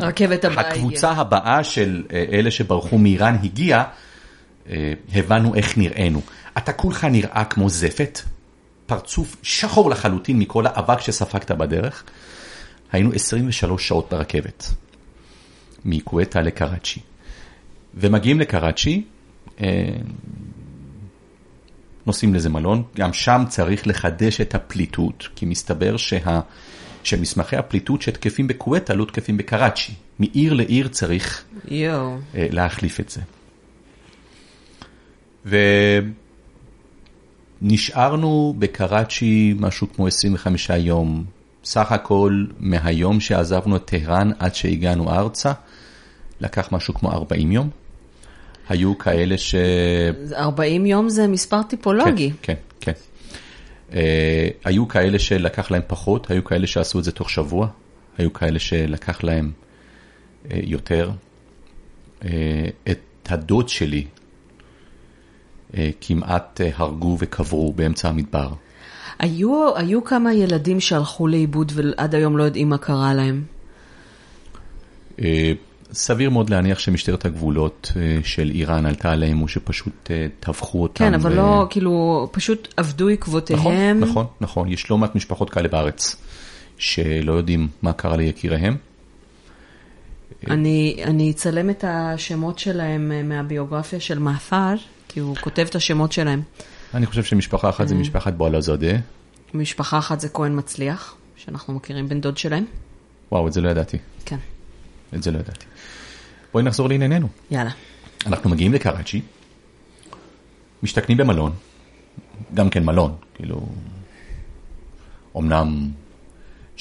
רכבת הבאה הקבוצה הבאה של אה, אלה שברחו מאיראן הגיעה, אה, הבנו איך נראינו. אתה כולך נראה כמו זפת, פרצוף שחור לחלוטין מכל האבק שספגת בדרך. היינו 23 שעות ברכבת, מקווטה לקראצ'י. ומגיעים לקראצ'י, אה, נוסעים לאיזה מלון, גם שם צריך לחדש את הפליטות, כי מסתבר שה... שמסמכי הפליטות שתקפים בכווית לא תקפים בקראצ'י. מעיר לעיר צריך יו. אה, להחליף את זה. ונשארנו בקראצ'י משהו כמו 25 יום. סך הכל מהיום שעזבנו את טהרן עד שהגענו ארצה, לקח משהו כמו 40 יום. היו כאלה ש... 40 יום זה מספר טיפולוגי. כן, כן, כן. Uh, היו כאלה שלקח להם פחות, היו כאלה שעשו את זה תוך שבוע, היו כאלה שלקח להם uh, יותר. Uh, את הדוד שלי uh, כמעט uh, הרגו וקברו באמצע המדבר. היו, היו כמה ילדים שהלכו לאיבוד ועד היום לא יודעים מה קרה להם. Uh, סביר מאוד להניח שמשטרת הגבולות אה, של איראן עלתה עליהם, או שפשוט אה, טבחו אותם. כן, אבל ו... לא, כאילו, פשוט עבדו עקבותיהם. נכון, נכון, נכון. יש לא מעט משפחות כאלה בארץ, שלא יודעים מה קרה ליקיריהם. אני, אני אצלם את השמות שלהם אה, מהביוגרפיה של מאפר, כי הוא כותב את השמות שלהם. אני חושב שמשפחה אחת זה משפחת בועלזאדה. משפחה אחת זה כהן מצליח, שאנחנו מכירים בן דוד שלהם. וואו, את זה לא ידעתי. כן. את זה לא ידעתי. בואי נחזור לענייננו. יאללה. אנחנו מגיעים לקראצ'י, משתכנים במלון, גם כן מלון, כאילו, אמנם 7-8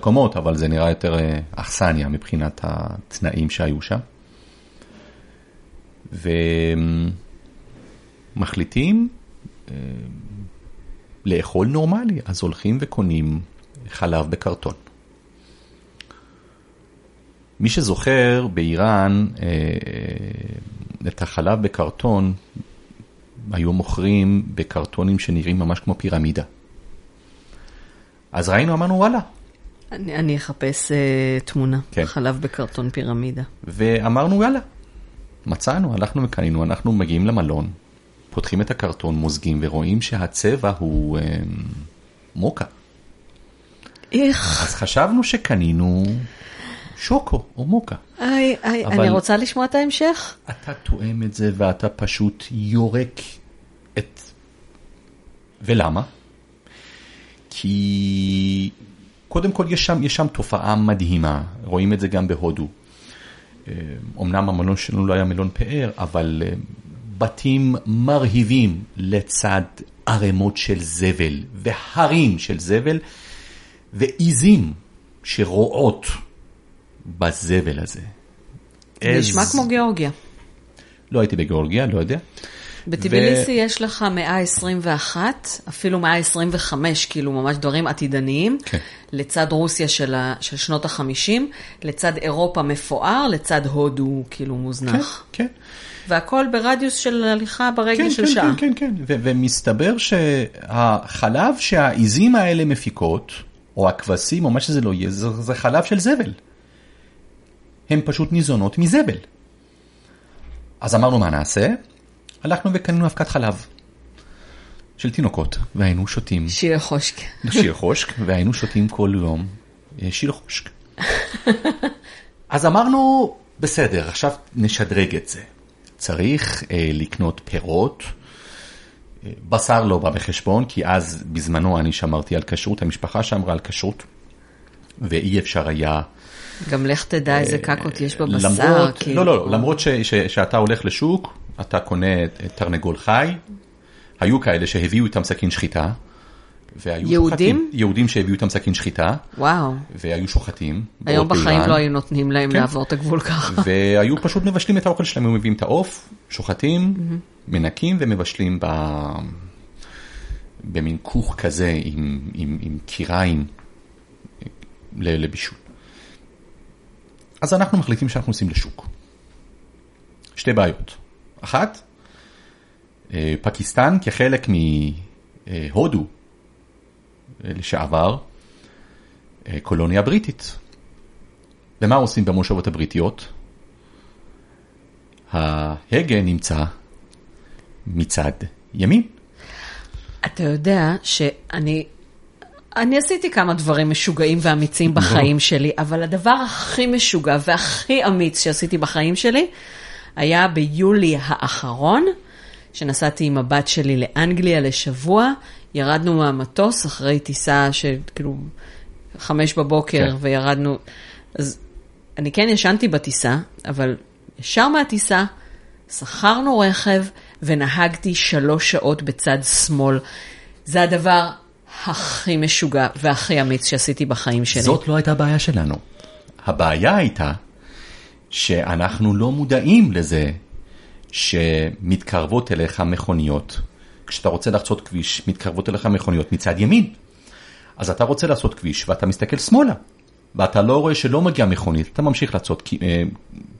קומות, אבל זה נראה יותר אה, אכסניה מבחינת התנאים שהיו שם. ומחליטים אה, לאכול נורמלי, אז הולכים וקונים חלב בקרטון. מי שזוכר, באיראן אה, את החלב בקרטון, היו מוכרים בקרטונים שנראים ממש כמו פירמידה. אז ראינו, אמרנו וואלה. אני, אני אחפש uh, תמונה, כן. חלב בקרטון פירמידה. ואמרנו וואלה, מצאנו, הלכנו וקנינו, אנחנו מגיעים למלון, פותחים את הקרטון, מוזגים ורואים שהצבע הוא uh, מוקה. איך? אז חשבנו שקנינו שוקו או מוקה. איי, איי, אני רוצה לשמוע את ההמשך. אתה תואם את זה ואתה פשוט יורק את... ולמה? כי קודם כל יש שם, יש שם תופעה מדהימה, רואים את זה גם בהודו. אמנם המלון שלנו לא היה מלון פאר, אבל אה, בתים מרהיבים לצד ערימות של זבל והרים של זבל ועיזים שרועות בזבל הזה. זה נשמע כמו גיאורגיה. לא הייתי בגיאורגיה, לא יודע. בטביליסי יש לך מאה ה-21, אפילו מאה ה-25, כאילו ממש דברים עתידניים, כן. לצד רוסיה של, ה, של שנות ה-50, לצד אירופה מפואר, לצד הודו כאילו כן, מוזנח. כן. והכל ברדיוס של הליכה ברגל כן, של כן, שעה. כן, כן, כן. ו- ומסתבר שהחלב שהעיזים האלה מפיקות, או הכבשים, או מה שזה לא יהיה, זה, זה חלב של זבל. הן פשוט ניזונות מזבל. אז אמרנו מה נעשה? הלכנו וקנינו אבקת חלב של תינוקות, והיינו שותים שיר חושק. שיר חושק, והיינו שותים כל יום אה, שיר חושק. אז אמרנו, בסדר, עכשיו נשדרג את זה. צריך אה, לקנות פירות. אה, בשר לא בא בחשבון, כי אז בזמנו אני שמרתי על כשרות, המשפחה שמרה על כשרות, ואי אפשר היה... גם לך תדע איזה קקות יש בבשר. למרות, כאילו. לא, לא, למרות ש, ש, שאתה הולך לשוק, אתה קונה תרנגול חי, היו כאלה שהביאו איתם סכין שחיטה. והיו יהודים? שוחטים, יהודים שהביאו איתם סכין שחיטה, וואו. והיו שוחטים. היום בחיים לא היו נותנים להם כן. לעבור את הגבול ככה. והיו פשוט מבשלים את האוכל שלהם, היו מביאים את העוף, שוחטים, מנקים ומבשלים ב... במין כוך כזה עם, עם, עם קיריים לבישול. אז אנחנו מחליטים שאנחנו נוסעים לשוק. שתי בעיות. אחת, אה, פקיסטן כחלק מהודו אה, לשעבר, אה, קולוניה בריטית. ומה עושים במושבות הבריטיות? ההגה נמצא מצד ימין. אתה יודע שאני אני עשיתי כמה דברים משוגעים ואמיצים בחיים שלי, אבל הדבר הכי משוגע והכי אמיץ שעשיתי בחיים שלי היה ביולי האחרון, שנסעתי עם הבת שלי לאנגליה לשבוע, ירדנו מהמטוס אחרי טיסה שכאילו חמש בבוקר כן. וירדנו, אז אני כן ישנתי בטיסה, אבל ישר מהטיסה שכרנו רכב ונהגתי שלוש שעות בצד שמאל. זה הדבר הכי משוגע והכי אמיץ שעשיתי בחיים שלי. זאת לא הייתה הבעיה שלנו. הבעיה הייתה שאנחנו לא מודעים לזה שמתקרבות אליך מכוניות. כשאתה רוצה לחצות כביש, מתקרבות אליך מכוניות מצד ימין. אז אתה רוצה לעשות כביש ואתה מסתכל שמאלה, ואתה לא רואה שלא מגיעה מכונית, אתה ממשיך לעשות אה,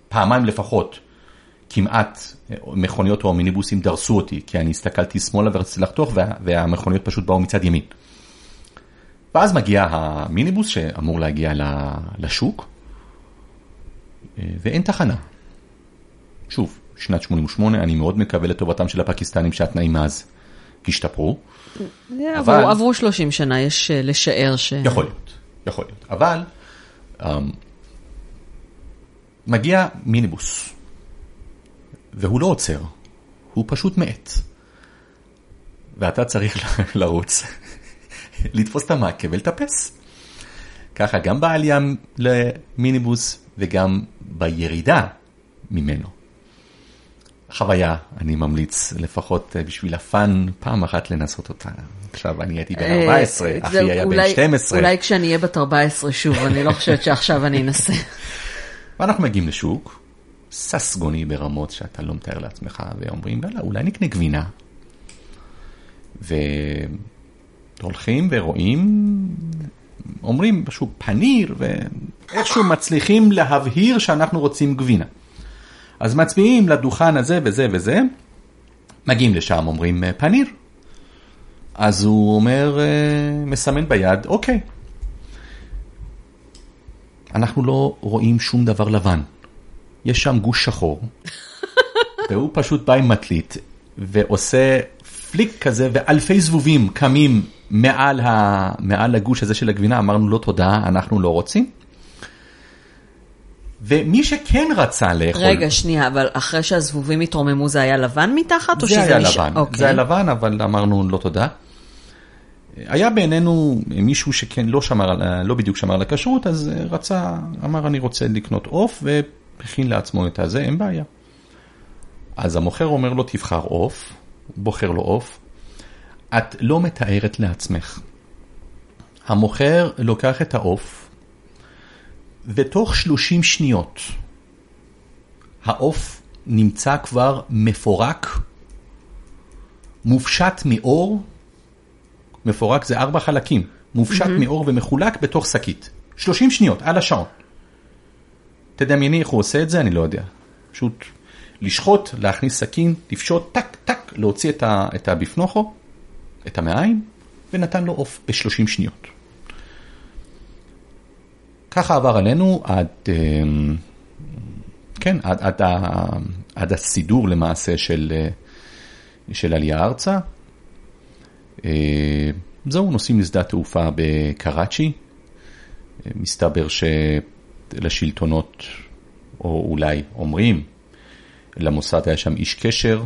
פעמיים לפחות. כמעט אה, מכוניות או מיניבוסים דרסו אותי, כי אני הסתכלתי שמאלה ורציתי לחתוך וה, והמכוניות פשוט באו מצד ימין. ואז מגיע המיניבוס שאמור להגיע לשוק, אה, ואין תחנה. שוב, שנת 88, אני מאוד מקווה לטובתם של הפקיסטנים שהתנאים אז השתפרו. עברו, אבל- עברו 30 שנה, יש אה, לשער ש... יכול להיות, יכול להיות. אבל um, מגיע מיניבוס, והוא לא עוצר, הוא פשוט מאט. ואתה צריך לרוץ, לתפוס את המעקה ולטפס. ככה גם בעלייה למיניבוס וגם בירידה ממנו. חוויה, אני ממליץ לפחות אה, בשביל הפאן פעם אחת לנסות אותה. עכשיו אני הייתי בן אה, 14, זה אחי היה בן אולי- 12. אולי כשאני אהיה בת 14 שוב, אני לא חושבת שעכשיו אני אנסה. ואנחנו מגיעים לשוק, ססגוני ברמות שאתה לא מתאר לעצמך, ואומרים, יאללה, אולי נקנה גבינה. והולכים ורואים, אומרים פשוט פניר, ואיכשהו מצליחים להבהיר שאנחנו רוצים גבינה. אז מצביעים לדוכן הזה וזה וזה, מגיעים לשם, אומרים "אה, פניר. אז הוא אומר, אה, מסמן ביד, אוקיי. אנחנו לא רואים שום דבר לבן. יש שם גוש שחור, והוא פשוט בא עם מטלית ועושה פליק כזה, ואלפי זבובים קמים מעל, ה... מעל הגוש הזה של הגבינה, אמרנו לו תודה, אנחנו לא רוצים. ומי שכן רצה לאכול, רגע, שנייה, אבל אחרי שהזבובים התרוממו זה היה לבן מתחת? זה היה נשאר- לבן, אוקיי. זה היה לבן, אבל אמרנו לא תודה. היה בעינינו מישהו שכן לא שמר, לא בדיוק שמר על הכשרות, אז רצה, אמר אני רוצה לקנות עוף, והכין לעצמו את הזה, אין בעיה. אז המוכר אומר לו תבחר עוף, בוחר לו עוף, את לא מתארת לעצמך. המוכר לוקח את העוף, ותוך 30 שניות העוף נמצא כבר מפורק מופשט מאור, מפורק זה ארבע חלקים, מופשט mm-hmm. מאור ומחולק בתוך שקית. 30 שניות, על השעון. תדמייני איך הוא עושה את זה, אני לא יודע. פשוט לשחוט, להכניס סכין, לפשוט, טק, טק, להוציא את, ה, את הבפנוכו, את המעיים, ונתן לו עוף ב-30 שניות. ככה עבר עלינו עד, אמ, כן, עד, עד, עד הסידור למעשה של, של עלייה ארצה. אה, זהו, נוסעים לשדה תעופה בקראצ'י. מסתבר שלשלטונות, או אולי אומרים, למוסד היה שם איש קשר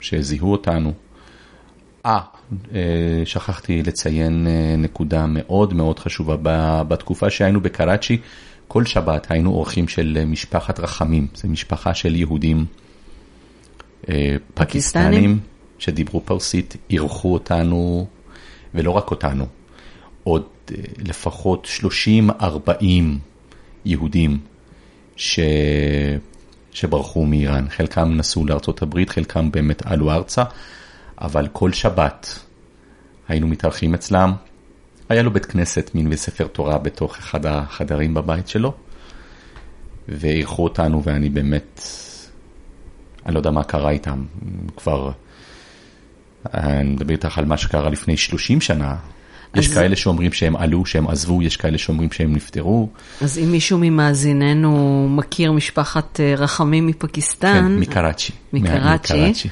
שזיהו אותנו. אה, אה שכחתי לציין אה, נקודה מאוד מאוד חשובה. בתקופה שהיינו בקראצ'י, כל שבת היינו אורחים של משפחת רחמים, זו משפחה של יהודים אה, פקיסטנים שדיברו פרסית, אירחו אותנו, ולא רק אותנו, עוד לפחות 30-40 יהודים ש... שברחו מאיראן. חלקם נסעו לארצות הברית, חלקם באמת עלו ארצה, אבל כל שבת היינו מתארחים אצלם. היה לו בית כנסת, מין וספר תורה בתוך אחד החדרים בבית שלו, ואירחו אותנו ואני באמת, אני לא יודע מה קרה איתם, כבר, אני מדבר איתך על מה שקרה לפני 30 שנה, יש אז... כאלה שאומרים שהם עלו, שהם עזבו, יש כאלה שאומרים שהם נפטרו. אז אם מישהו ממאזיננו מכיר משפחת אה, רחמים מפקיסטן... כן, מקראצ'י. מקראצ'י.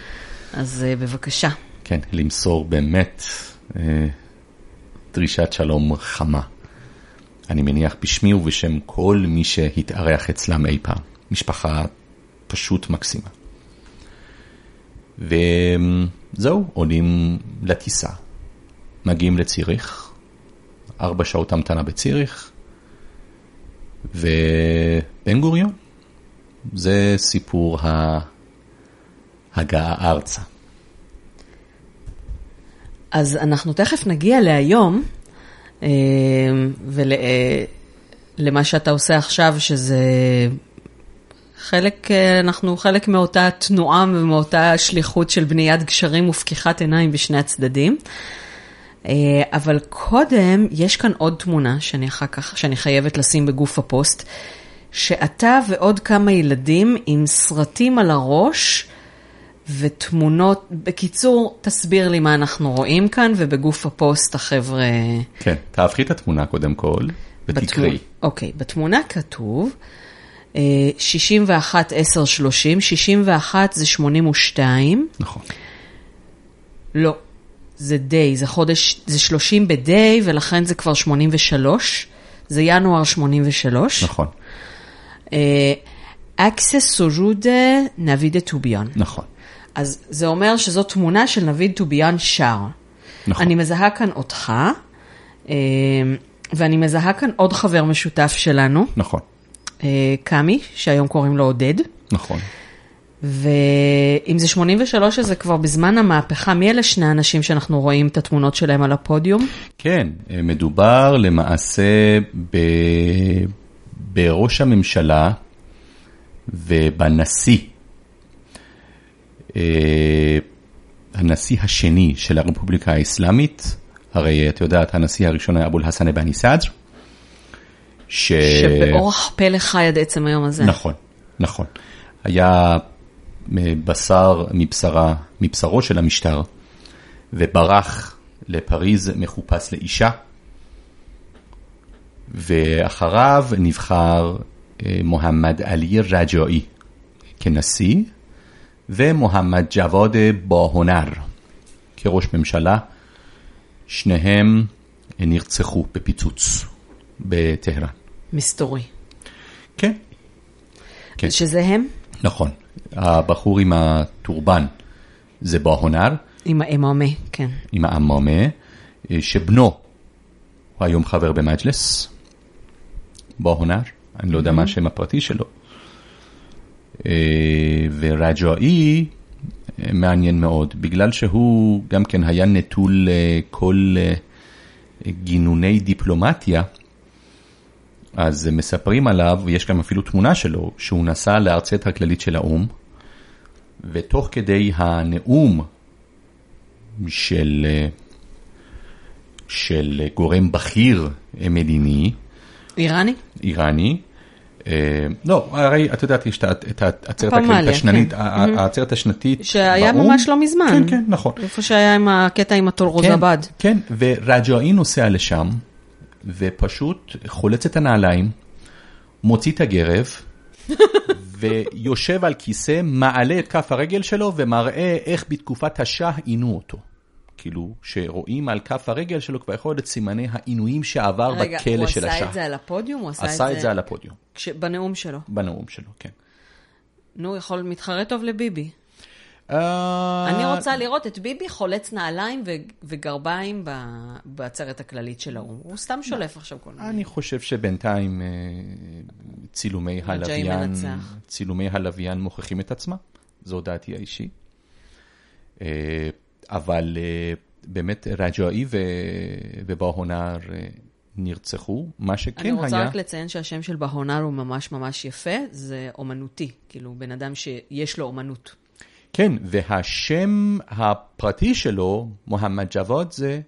אז uh, בבקשה. כן, למסור באמת uh, דרישת שלום חמה. אני מניח בשמי ובשם כל מי שהתארח אצלם אי פעם. משפחה פשוט מקסימה. וזהו, עולים לטיסה. מגיעים לציריך, ארבע שעות המתנה בציריך, ובן גוריון, זה סיפור ההגעה ארצה. אז אנחנו תכף נגיע להיום, אה, ולמה אה, שאתה עושה עכשיו, שזה חלק, אה, אנחנו חלק מאותה תנועה ומאותה שליחות של בניית גשרים ופקיחת עיניים בשני הצדדים. אבל קודם, יש כאן עוד תמונה שאני אחר כך, שאני חייבת לשים בגוף הפוסט, שאתה ועוד כמה ילדים עם סרטים על הראש ותמונות, בקיצור, תסביר לי מה אנחנו רואים כאן, ובגוף הפוסט החבר'ה... כן, תהפכי את התמונה קודם כל, ותקראי. אוקיי, בתמונה כתוב... 61, 10, 30, 61 זה 82. נכון. לא, זה דיי, זה חודש, זה 30 בדיי, ולכן זה כבר 83. זה ינואר 83. נכון. אקסס סוג'ודה נבידה טוביון. נכון. אז זה אומר שזו תמונה של נביד טוביון שר. נכון. אני מזהה כאן אותך, אה, ואני מזהה כאן עוד חבר משותף שלנו. נכון. אה, קאמי, שהיום קוראים לו עודד. נכון. ואם זה 83, אז זה כבר בזמן המהפכה. מי אלה שני האנשים שאנחנו רואים את התמונות שלהם על הפודיום? כן, מדובר למעשה ב... בראש הממשלה ובנשיא. אה, הנשיא השני של הרפובליקה האסלאמית, הרי את יודעת, הנשיא הראשון היה אבו אל-חסן אבני סאג' ש... שבאורח פלא חי עד עצם היום הזה. נכון, נכון. היה בשר מבשרה, מבשרו של המשטר, וברח לפריז מחופש לאישה, ואחריו נבחר אה, מוחמד עלי רג'אי כנשיא, ומוחמד ג'וואד בהונר כראש ממשלה. שניהם נרצחו בפיצוץ בטהרן. מסתורי. כן. כן. שזה הם? נכון. הבחור עם הטורבן זה בהונר. עם האמאמה, כן. עם האמאמה, שבנו הוא היום חבר במג'לס, בהונר, אני לא יודע מה השם הפרטי שלו. אה, ורג'אי מעניין מאוד, בגלל שהוא גם כן היה נטול אה, כל אה, גינוני דיפלומטיה, אז מספרים עליו, ויש גם אפילו תמונה שלו, שהוא נסע לארצית הכללית של האו"ם, ותוך כדי הנאום של, אה, של גורם בכיר מדיני, איראני? איראני. אה, לא, הרי את יודעת, יש את העצרת הכללית השנתית, כן. העצרת השנתית שהיה באו"ם. ממש לא מזמן. כן, כן, נכון. איפה שהיה עם הקטע עם הטולרוזבד. כן, כן, ורג'ואי נוסע לשם, ופשוט חולץ את הנעליים, מוציא את הגרב, ויושב על כיסא, מעלה את כף הרגל שלו, ומראה איך בתקופת השאה עינו אותו. כאילו, שרואים על כף הרגל שלו כבר יכול להיות סימני העינויים שעבר רגע, בכלא הוא של עשה השאה. את זה על הפודיום? הוא עשה, עשה את זה על הפודיום, כש... בנאום שלו. בנאום שלו, כן. נו, יכול מתחרה טוב לביבי. אה, אני רוצה לראות את ביבי חולץ נעליים ו... וגרביים ב... בעצרת הכללית של האו"ם. הוא סתם שולף עכשיו כל מיני. אני חושב שבינתיים אה, צילומי הלוויין. צילומי הלוויין מוכיחים את עצמם, זו דעתי האישית. אבל אה, באמת רג'אי ובהונר אה, נרצחו, מה שכן אני רוצה היה, רק לציין שהשם של בהונר הוא ממש ממש יפה, זה אומנותי, כאילו בן אדם שיש לו אומנות. כן, והשם הפרטי שלו, מוחמד ג'וואד, זה,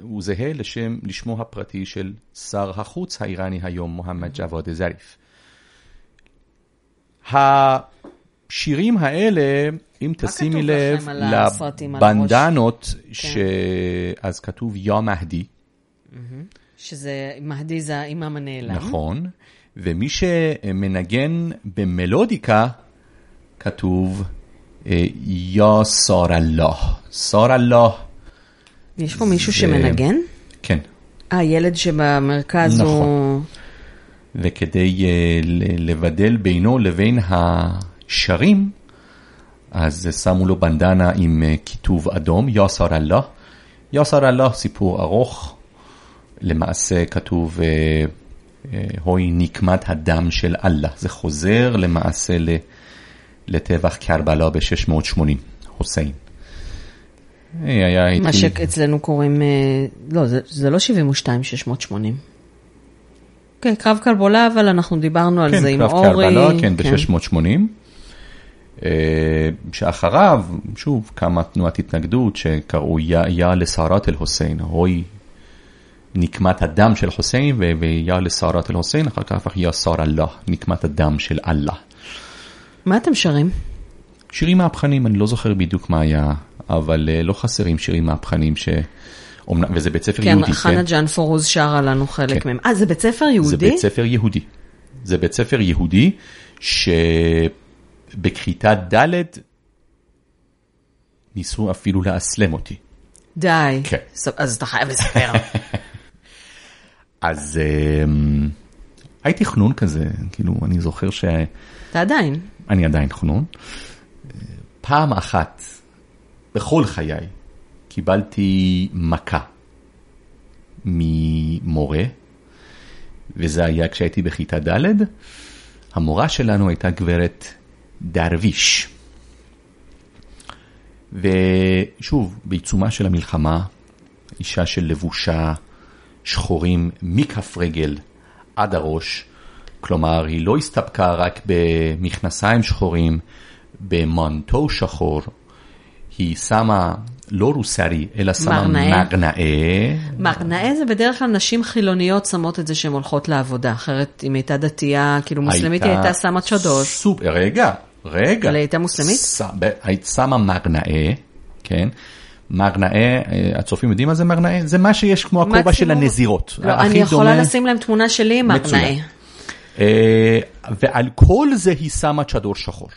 הוא זהה לשם, לשמו הפרטי של שר החוץ האיראני היום, מוחמד ג'וואד זריף. השירים האלה, אם תשימי לב הראש? כן. לבנדנות, שאז כתוב יא מהדי, שזה, מהדי זה האימאם הנעלם. נכון, ומי שמנגן במלודיקה, כתוב אה, יא שר אללה. שר אללה, יש פה מישהו שמנגן? כן. אה, ילד שבמרכז נכון. הוא... וכדי אה, לבדל בינו לבין השרים, אז שמו לו בנדנה עם אה, כיתוב אדום, יא שר אללה. יא שר אללה, סיפור ארוך. למעשה כתוב, אה, אה, הוי נקמת הדם של אללה. זה חוזר למעשה לטבח קרבלה ב-680, חוסיין. מה שאצלנו קוראים, לא, זה, זה לא 72, 680. כן, קרב קרבולה, אבל אנחנו דיברנו על זה עם קרב אורי. קרבלה, כן, ב-680. אה, שאחריו, שוב, קמה תנועת התנגדות שקראו יא יא לסערת אל-חוסיין, הוי נקמת הדם של חוסיין, ויא לסערת אל-חוסיין, אחר כך הפך יא סער אללה, נקמת הדם של אללה. מה אתם שרים? שירים מהפכנים, אני לא זוכר בדיוק מה היה, אבל אה, לא חסרים שירים מהפכנים ש... וזה בית ספר כן, יהודי, חנה ג'אן פורוז שרה לנו חלק כן. מהם. אה, זה בית ספר זה יהודי? בית ספר יהודי. זה בית ספר יהודי שבכיתה ד' ניסו אפילו לאסלם אותי. די. כן. אז אתה חייב לספר. אז אמ, הייתי חנון כזה, כאילו, אני זוכר שאני אתה עדיין. עדיין חנון. פעם אחת בכל חיי קיבלתי מכה ממורה, וזה היה כשהייתי בכיתה ד', המורה שלנו הייתה גברת דרוויש. ושוב, בעיצומה של המלחמה, אישה של לבושה שחורים מכף רגל עד הראש, כלומר היא לא הסתפקה רק במכנסיים שחורים, במונטו שחור, היא שמה לא רוסרי, אלא שמה. מרנאה. מרנאה זה בדרך כלל נשים חילוניות שמות את זה שהן הולכות לעבודה, אחרת אם הייתה דתייה, כאילו מוסלמית היא הייתה שמה צ'דוש. סופ, רגע, רגע. אבל היא הייתה מוסלמית? היית שמה מרנאה, כן? מרנאה, אה, הצופים יודעים מה זה מרנאה? זה מה שיש כמו הכובע של הנזירות. לא, אני יכולה דומה. לשים להם תמונה שלי עם. מרנאה. אה, ועל כל זה היא שמה צ'דור שחור.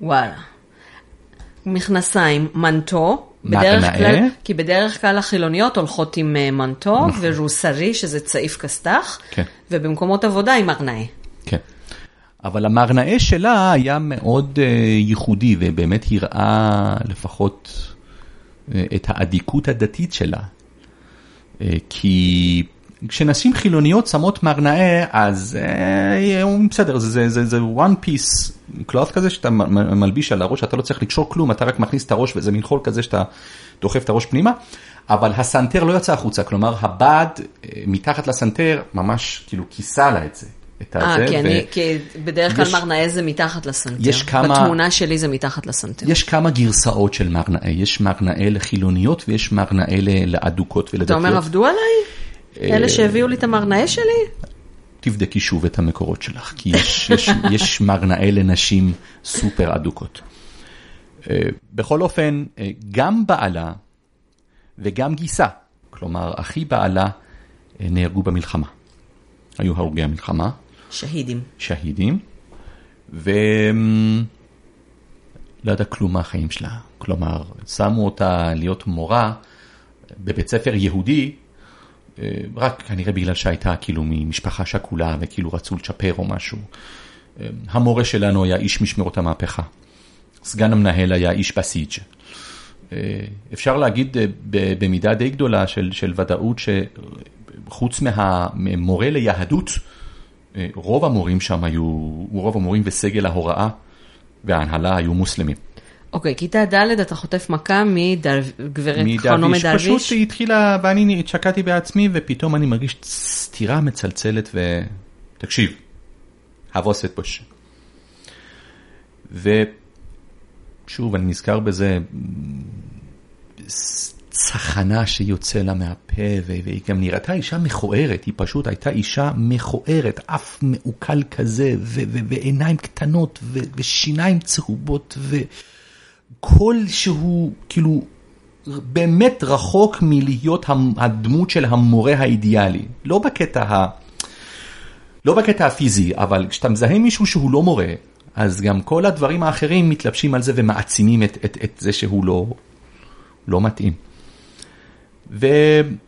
וואלה. מכנסיים, מנטו, בדרך. כלל, כי בדרך כלל החילוניות הולכות עם אה, מנטו, ורוסרי, שזה צעיף כסת"ח, כן. ובמקומות עבודה עם מרנאה. כן. אבל המרנאה שלה היה מאוד אה, ייחודי, ובאמת הראה לפחות אה, את האדיקות הדתית שלה. אה, כי כשנשים חילוניות שמות מרנאה, אז בסדר, זה, זה, זה, זה one piece cloth כזה שאתה מלביש על הראש, אתה לא צריך לקשור כלום, אתה רק מכניס את הראש וזה מין חול כזה שאתה דוחף את הראש פנימה, אבל הסנטר לא יצא החוצה, כלומר הבד מתחת לסנטר ממש כאילו כיסה לה את זה. את אה, הזה. כי, ו- אני, כי בדרך כלל יש- מרנאה זה מתחת לסנטר. יש כמה- בתמונה שלי זה מתחת לסנטר. יש כמה גרסאות של מרנאה, יש מרנאה לחילוניות ויש מרנאה ל- לאדוקות אתה ולדתיות. אומר, עבדו עליי? אה, אלה שהביאו לי את המרנאה שלי? תבדקי שוב את המקורות שלך, כי יש, יש, יש מרנאה לנשים סופר אדוקות. אה, בכל אופן, אה, גם בעלה וגם גיסה, כלומר אחי בעלה, אה, נהרגו במלחמה. היו הרוגי המלחמה, שהידים. שהידים, ו... לא ידע כלום מהחיים שלה. כלומר, שמו אותה להיות מורה בבית ספר יהודי, אה, רק כנראה בגלל שהייתה כאילו ממשפחה שכולה וכאילו רצו לצ'פר או משהו. אה, המורה שלנו היה איש משמרות המהפכה. סגן המנהל היה איש בסיג'. אה, אפשר להגיד במידה די גדולה של, של ודאות שחוץ מהמורה ליהדות, רוב המורים שם היו, רוב המורים וסגל ההוראה וההנהלה היו מוסלמים. אוקיי, כיתה ד' אתה חוטף מכה מגברת חנומה מדרוויש, פשוט? היא התחילה, ואני שקעתי בעצמי, ופתאום אני מרגיש סתירה מצלצלת, ותקשיב, הבוסת בוש. ושוב, אני נזכר בזה, צחנה שיוצא לה מהפה, והיא גם נראתה אישה מכוערת, היא פשוט הייתה אישה מכוערת, אף מעוקל כזה, ועיניים קטנות, ושיניים צהובות, וקול שהוא כאילו באמת רחוק מלהיות הדמות של המורה האידיאלי. לא בקטע ה... לא בקטע הפיזי, אבל כשאתה מזהה מישהו שהוא לא מורה, אז גם כל הדברים האחרים מתלבשים על זה ומעצימים את, את, את זה שהוא לא, לא מתאים. והיא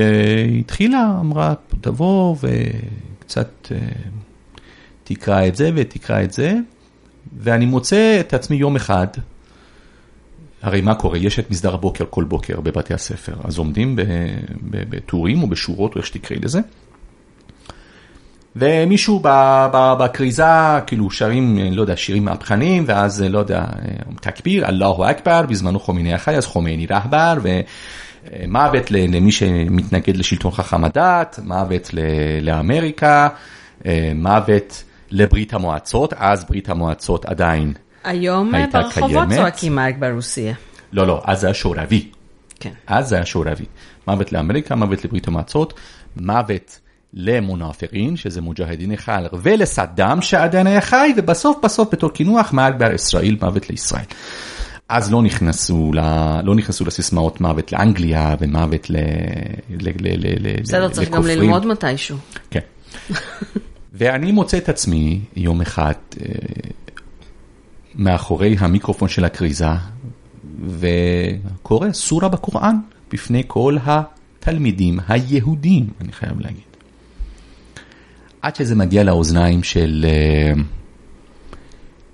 אה, התחילה, אמרה, תבוא וקצת אה, תקרא את זה ותקרא את זה, ואני מוצא את עצמי יום אחד, הרי מה קורה? יש את מסדר הבוקר כל בוקר בבתי הספר, אז עומדים בטורים או בשורות, או איך שתקראי לזה, ומישהו בכריזה, כאילו שרים, לא יודע, שירים מהפכניים, ואז, לא יודע, תקביר, אללהו אכבר, בזמנו חומייני החי, אז חומייני רהבר, ומוות למי שמתנגד לשלטון חכם הדת, מוות לאמריקה, אה, מוות לברית המועצות, אז ברית המועצות עדיין, היום אה, ברחובות. צועקים מייק ברוסיה. לא, לא, אז זה היה שורבי. כן. אז זה היה שורבי. מוות לאמריקה, מוות לברית המועצות, מוות למונאפרין, שזה מוג'הדין חלר, ולסדאם שעדיין היה חי, ובסוף בסוף בתור קינוח מוות בהר ישראל, מוות לישראל. אז לא נכנסו, ל... לא נכנסו לסיסמאות מוות לאנגליה ומוות ל... ל... ל... ל... ל... בסדר, צריך גם. ללמוד מתישהו. כן. ואני מוצא את עצמי יום אחד אה, מאחורי המיקרופון של הכריזה, וקורא סורה בקוראן בפני כל התלמידים היהודים, אני חייב להגיד. עד שזה מגיע לאוזניים של, אה,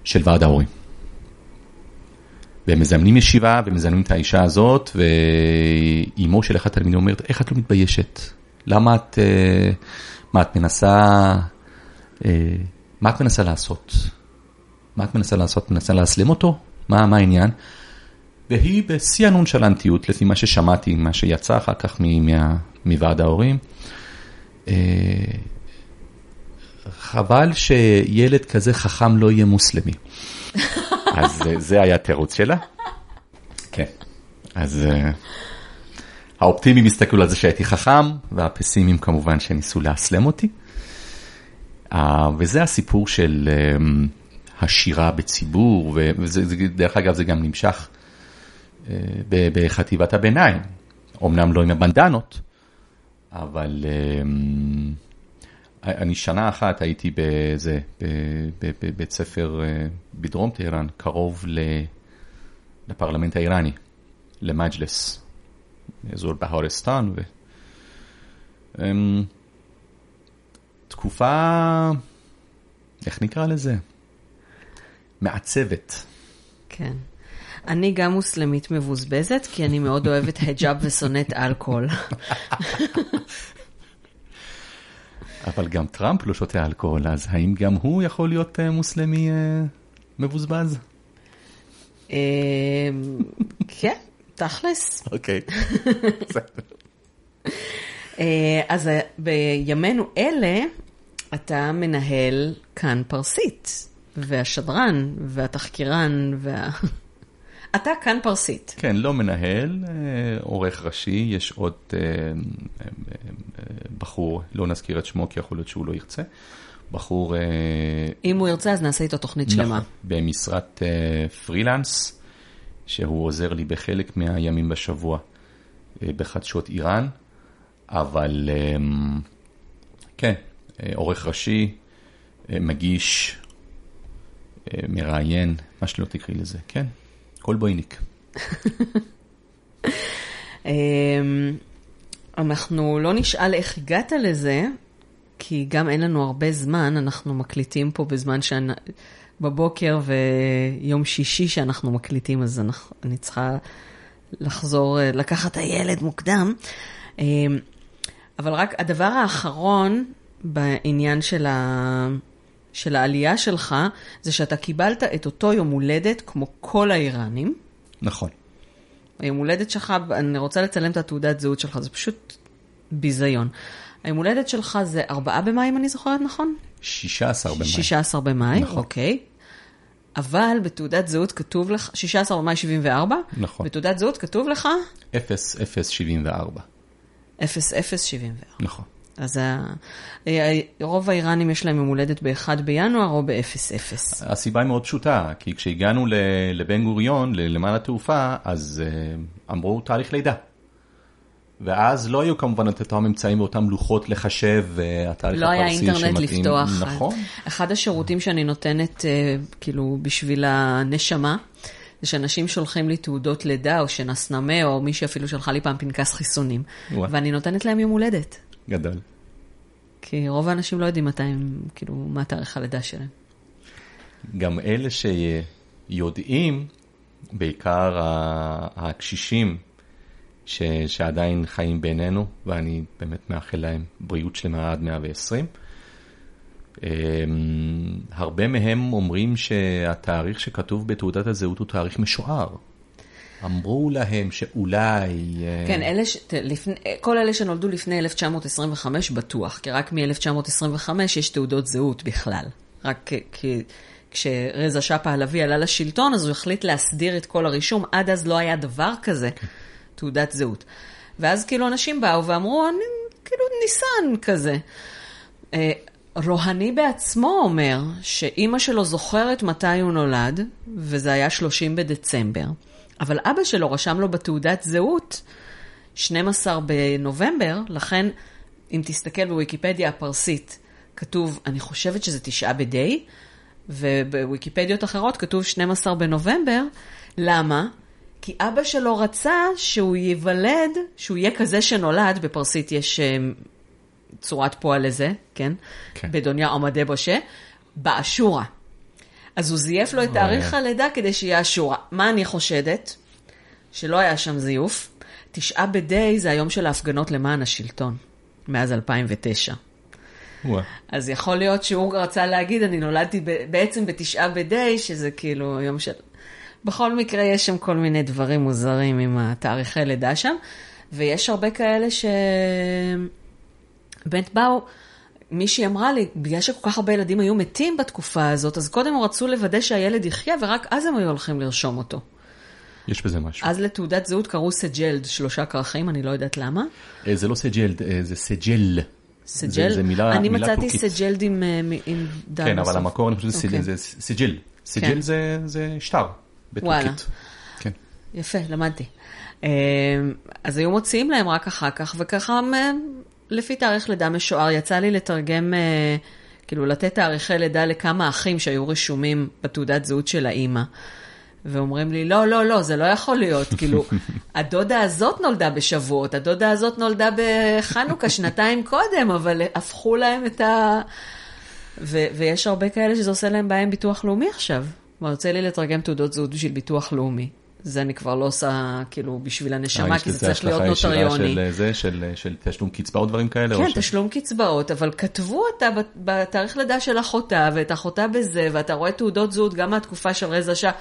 של ועד ההורים. והם מזמנים ישיבה ומזמנים את האישה הזאת, ואימו של אחד התלמידים אומרת, איך את לא מתביישת? למה את, אה, מה את מנסה, אה, מה את מנסה לעשות? מה את מנסה לעשות? מנסה להסלם אותו? מה, מה העניין? והיא בשיא הנונשלנטיות, לפי מה ששמעתי, מה שיצא אחר כך מוועד ההורים, חבל שילד כזה חכם לא יהיה מוסלמי. אז זה- היה התירוץ שלה. כן. אז אה, האופטימיים הסתכלו על זה שהייתי חכם, והפסימיים כמובן שניסו לאסלם אותי. אה, וזה הסיפור של אה, השירה בציבור, ו- וזה, זה- דרך אגב זה גם נמשך בחטיבת הביניים, אמנם לא עם הבנדנות, אבל אני שנה אחת הייתי בזה, בבית ספר אה, בדרום טהרן, קרוב לפרלמנט האיראני, למג'לס, אזור בהורסטן, ו... אמ, תקופה, איך נקרא לזה? מעצבת. כן. אני גם מוסלמית מבוזבזת, כי אני מאוד אוהבת היג'אב ושונאת אלכוהול. אבל גם טראמפ לא שותה אלכוהול, אז האם גם הוא יכול להיות אה, מוסלמי אה, מבוזבז? אמ, כן, תכלס. אוקיי. אה, אז אה, בימינו אלה, אתה מנהל כאן פרסית, והשדרן, והתחקירן, וה... אתה כאן פרסית. כן, לא מנהל, אה, עורך ראשי, יש עוד אה, אה, בחור, לא נזכיר את שמו כי יכול להיות שהוא לא ירצה, בחור... אם הוא ירצה, אז נעשה איתו תוכנית שלמה. נכון, במשרת אה, פרילנס, שהוא עוזר לי בחלק מהימים בשבוע בחדשות איראן, אבל כן, עורך ראשי, מגיש, מראיין, מה שלא תקראי לזה, כן, כל בויניק. אמ, אנחנו לא נשאל איך הגעת לזה, כי גם אין לנו הרבה זמן, אנחנו מקליטים פה בזמן שאני... בבוקר ויום שישי שאנחנו מקליטים, אז אני צריכה לחזור, אה, לקחת את הילד מוקדם. אמ, אבל רק הדבר האחרון בעניין של, ה... של העלייה שלך, זה שאתה קיבלת את אותו יום הולדת כמו כל האיראנים. נכון. היום הולדת שלך, אני רוצה לצלם את התעודת זהות שלך, זה פשוט ביזיון. היום הולדת שלך זה 4 במאי, אם אני זוכרת נכון? 16 במאי. 16 במאי, נכון. אוקיי. אבל בתעודת זהות כתוב לך, 16 במאי 74, נכון. בתעודת זהות כתוב לך 0074. 0074. נכון. אז ה- ה- רוב האיראנים יש להם יום הולדת ב-1 בינואר או ב-00. הסיבה היא מאוד פשוטה, כי כשהגענו לבן גוריון, לנמל התעופה, אז uh, אמרו תאריך לידה. ואז לא היו כמובן את אותם אמצעים ואותם לוחות לחשב, התאריך לא היה הפרסי אינטרנט שמתאים. לפתוח. נכון. אחד השירותים שאני נותנת, אה, כאילו, בשביל הנשמה, זה שאנשים שולחים לי תעודות לידה, או שנסנמה, או מישהי אפילו שלחה לי פעם פנקס חיסונים, וואו. ואני נותנת להם יום הולדת. גדול. כי רוב האנשים לא יודעים מתי הם, כאילו, מה תאריך הלידה שלהם. גם אלה שיודעים, בעיקר הקשישים ש, שעדיין חיים בינינו, ואני באמת מאחל להם בריאות שלמה עד 120. אמ, הרבה מהם אומרים שהתאריך שכתוב בתעודת הזהות הוא תאריך משוער. אמרו להם שאולי... אה, כן, אלה ש... לפני... כל אלה שנולדו לפני 1925 בטוח, כי רק מ-1925 יש תעודות זהות בכלל. רק כי- כשרזה שאה פהלוי עלה לשלטון, אז הוא החליט להסדיר את כל הרישום, עד אז לא היה דבר כזה, תעודת זהות. ואז כאילו אנשים באו ואמרו, אני כאילו ניסן כזה. אה, רוהני בעצמו אומר שאימא שלו זוכרת מתי הוא נולד, וזה היה 30 בדצמבר, אבל אבא שלו רשם לו בתעודת זהות 12 בנובמבר, לכן אם תסתכל בוויקיפדיה הפרסית, כתוב, אני חושבת שזה תשעה בדי, ובוויקיפדיות אחרות כתוב 12 בנובמבר. למה? כי אבא שלו רצה שהוא ייוולד, שהוא יהיה כזה שנולד, בפרסית יש אה, צורת פועל לזה, כן? כן. בדוניה עמדי בושה, באשורה. אז הוא זייף לו את אוי. תאריך הלידה כדי שיהיה אשורה. מה אני חושדת? שלא היה שם זיוף. תשעה בדי זה היום של ההפגנות למען השלטון, מאז 2009. וואה. אז יכול להיות שהוא רצה להגיד, אני נולדתי ב- בעצם בתשעה בדי, שזה כאילו יום של... בכל מקרה, יש שם כל מיני דברים מוזרים עם התאריכי לידה שם, ויש הרבה כאלה ש... באמת באו, מישהי אמרה לי, בגלל שכל כך הרבה ילדים היו מתים בתקופה הזאת, אז קודם רצו לוודא שהילד יחיה, ורק אז הם היו הולכים לרשום אותו. יש בזה משהו. אז לתעודת זהות קראו סג'לד, שלושה כרכים, אני לא יודעת למה. אה, זה לא סג'לד, אה, זה סג'ל. סג'ל? זה מילה אני מילה מצאתי. סג'לד עם, אה, עם דל כן, אבל. המקור אני חושב שזה אוקיי. זה סג'ל. סג'ל כן. זה זה שטר וואלה. בטורקית. כן. יפה, למדתי. אז היו מוציאים להם רק אחר כך, וככה אה, לפי תאריך לידה משוער, יצא לי לתרגם, אה, כאילו לתת תאריכי לידה לכמה אחים שהיו רשומים בתעודת זהות של האימא. ואומרים לי, לא, לא, לא, זה לא יכול להיות. כאילו, הדודה הזאת נולדה בשבועות, הדודה הזאת נולדה בחנוכה שנתיים קודם, אבל הפכו להם את ה... ו- ויש הרבה כאלה שזה עושה להם בעיה עם ביטוח לאומי עכשיו. כלומר, יוצא לי לתרגם תעודות זהות בשביל ביטוח לאומי. זה אני כבר לא עושה, כאילו, בשביל אה, הנשמה, יש כי זה לזה צריך להיות השלכה ישירה נוטריוני. של אה, זה, של של תשלום קצבה או דברים כאלה? כן, ש- תשלום קצבאות, אבל כתבו אותה בת- בתאריך לידה של אחותה, ואת אחותה בזה, ואתה רואה תעודות זהות גם מהתקופה של רזה שעה,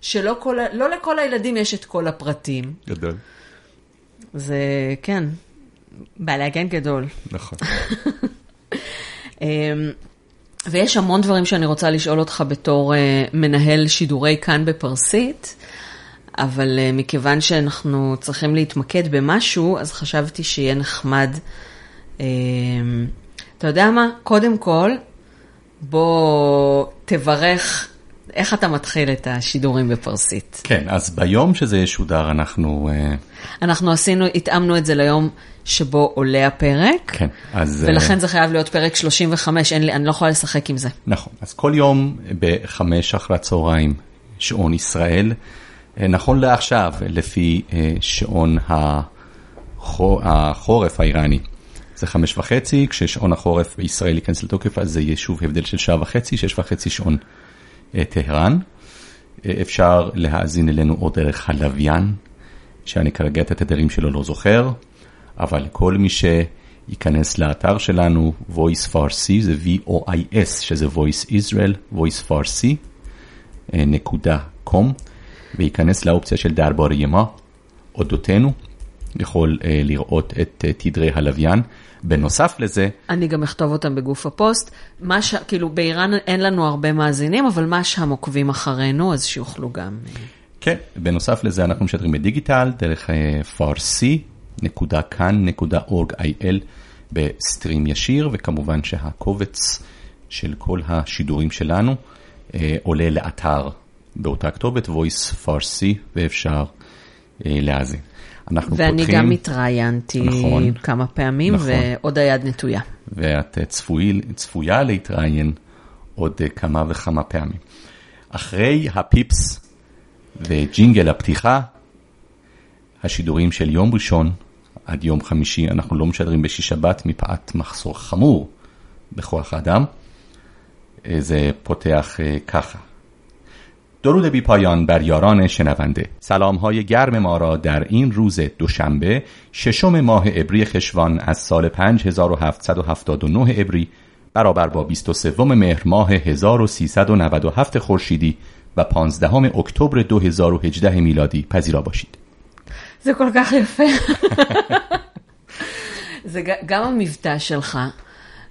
שלא כל, לא לכל הילדים יש את כל הפרטים. גדול. זה, כן, בלאגן גדול. נכון. אמ, ויש המון דברים שאני רוצה לשאול אותך בתור אה, מנהל שידורי כאן בפרסית, אבל אה, מכיוון שאנחנו צריכים להתמקד במשהו, אז חשבתי שיהיה נחמד. אמ, אתה יודע מה? קודם כל, בוא תברך איך אתה מתחיל את השידורים בפרסית. כן, אז ביום שזה ישודר אנחנו... אה, אנחנו עשינו, התאמנו את זה ליום שבו עולה הפרק. כן, אז... ולכן זה חייב להיות פרק 35, אין לי, אני לא יכולה לשחק עם זה. נכון, אז כל יום בחמש אחרי הצהריים, שעון ישראל, נכון לעכשיו, לפי אה, שעון החורף האיראני. זה חמש וחצי, כששעון החורף בישראל ייכנס לתוקף, אז זה יהיה שוב הבדל של שעה וחצי, שש וחצי שעון טהרן. אפשר להאזין אלינו או דרך הלוויין, שאני כרגע את התדרים שלו לא זוכר, אבל כל מי שייכנס לאתר שלנו, voice farsi, זה V-O-I-S, שזה voice Israel, voice farsi, נקודה קום, וייכנס לאופציה של דרברי מה, אודותינו, יכול לראות את תדרי הלוויין. בנוסף לזה... אני גם אכתוב אותם בגוף הפוסט. מה ש... כאילו, באיראן אין לנו הרבה מאזינים, אבל מה שם עוקבים אחרינו, אז שיוכלו גם... כן, בנוסף לזה אנחנו משדרים בדיגיטל, דרך farsi.kan.org.il בסטרים ישיר, וכמובן שהקובץ של כל השידורים שלנו אה, עולה לאתר באותה כתובת, voice farsi, ואפשר אה, להאזין. אנחנו ואני פותחים... גם התראיינתי נכון, כמה פעמים, נכון. ועוד היד נטויה. ואת צפוי, צפויה להתראיין עוד כמה וכמה פעמים. אחרי הפיפס וג'ינגל הפתיחה, השידורים של יום ראשון עד יום חמישי, אנחנו לא משדרים בשישי שבת מפאת מחסור חמור בכוח האדם. זה פותח ככה. درود بی پایان بر یاران شنونده سلام های گرم ما را در این روز دوشنبه ششم ماه ابری خشوان از سال 5779 ابری برابر با 23 مهر ماه 1397 خورشیدی و 15 اکتبر 2018 میلادی پذیرا باشید. זה כל כך יפה. זה גם המבטא שלך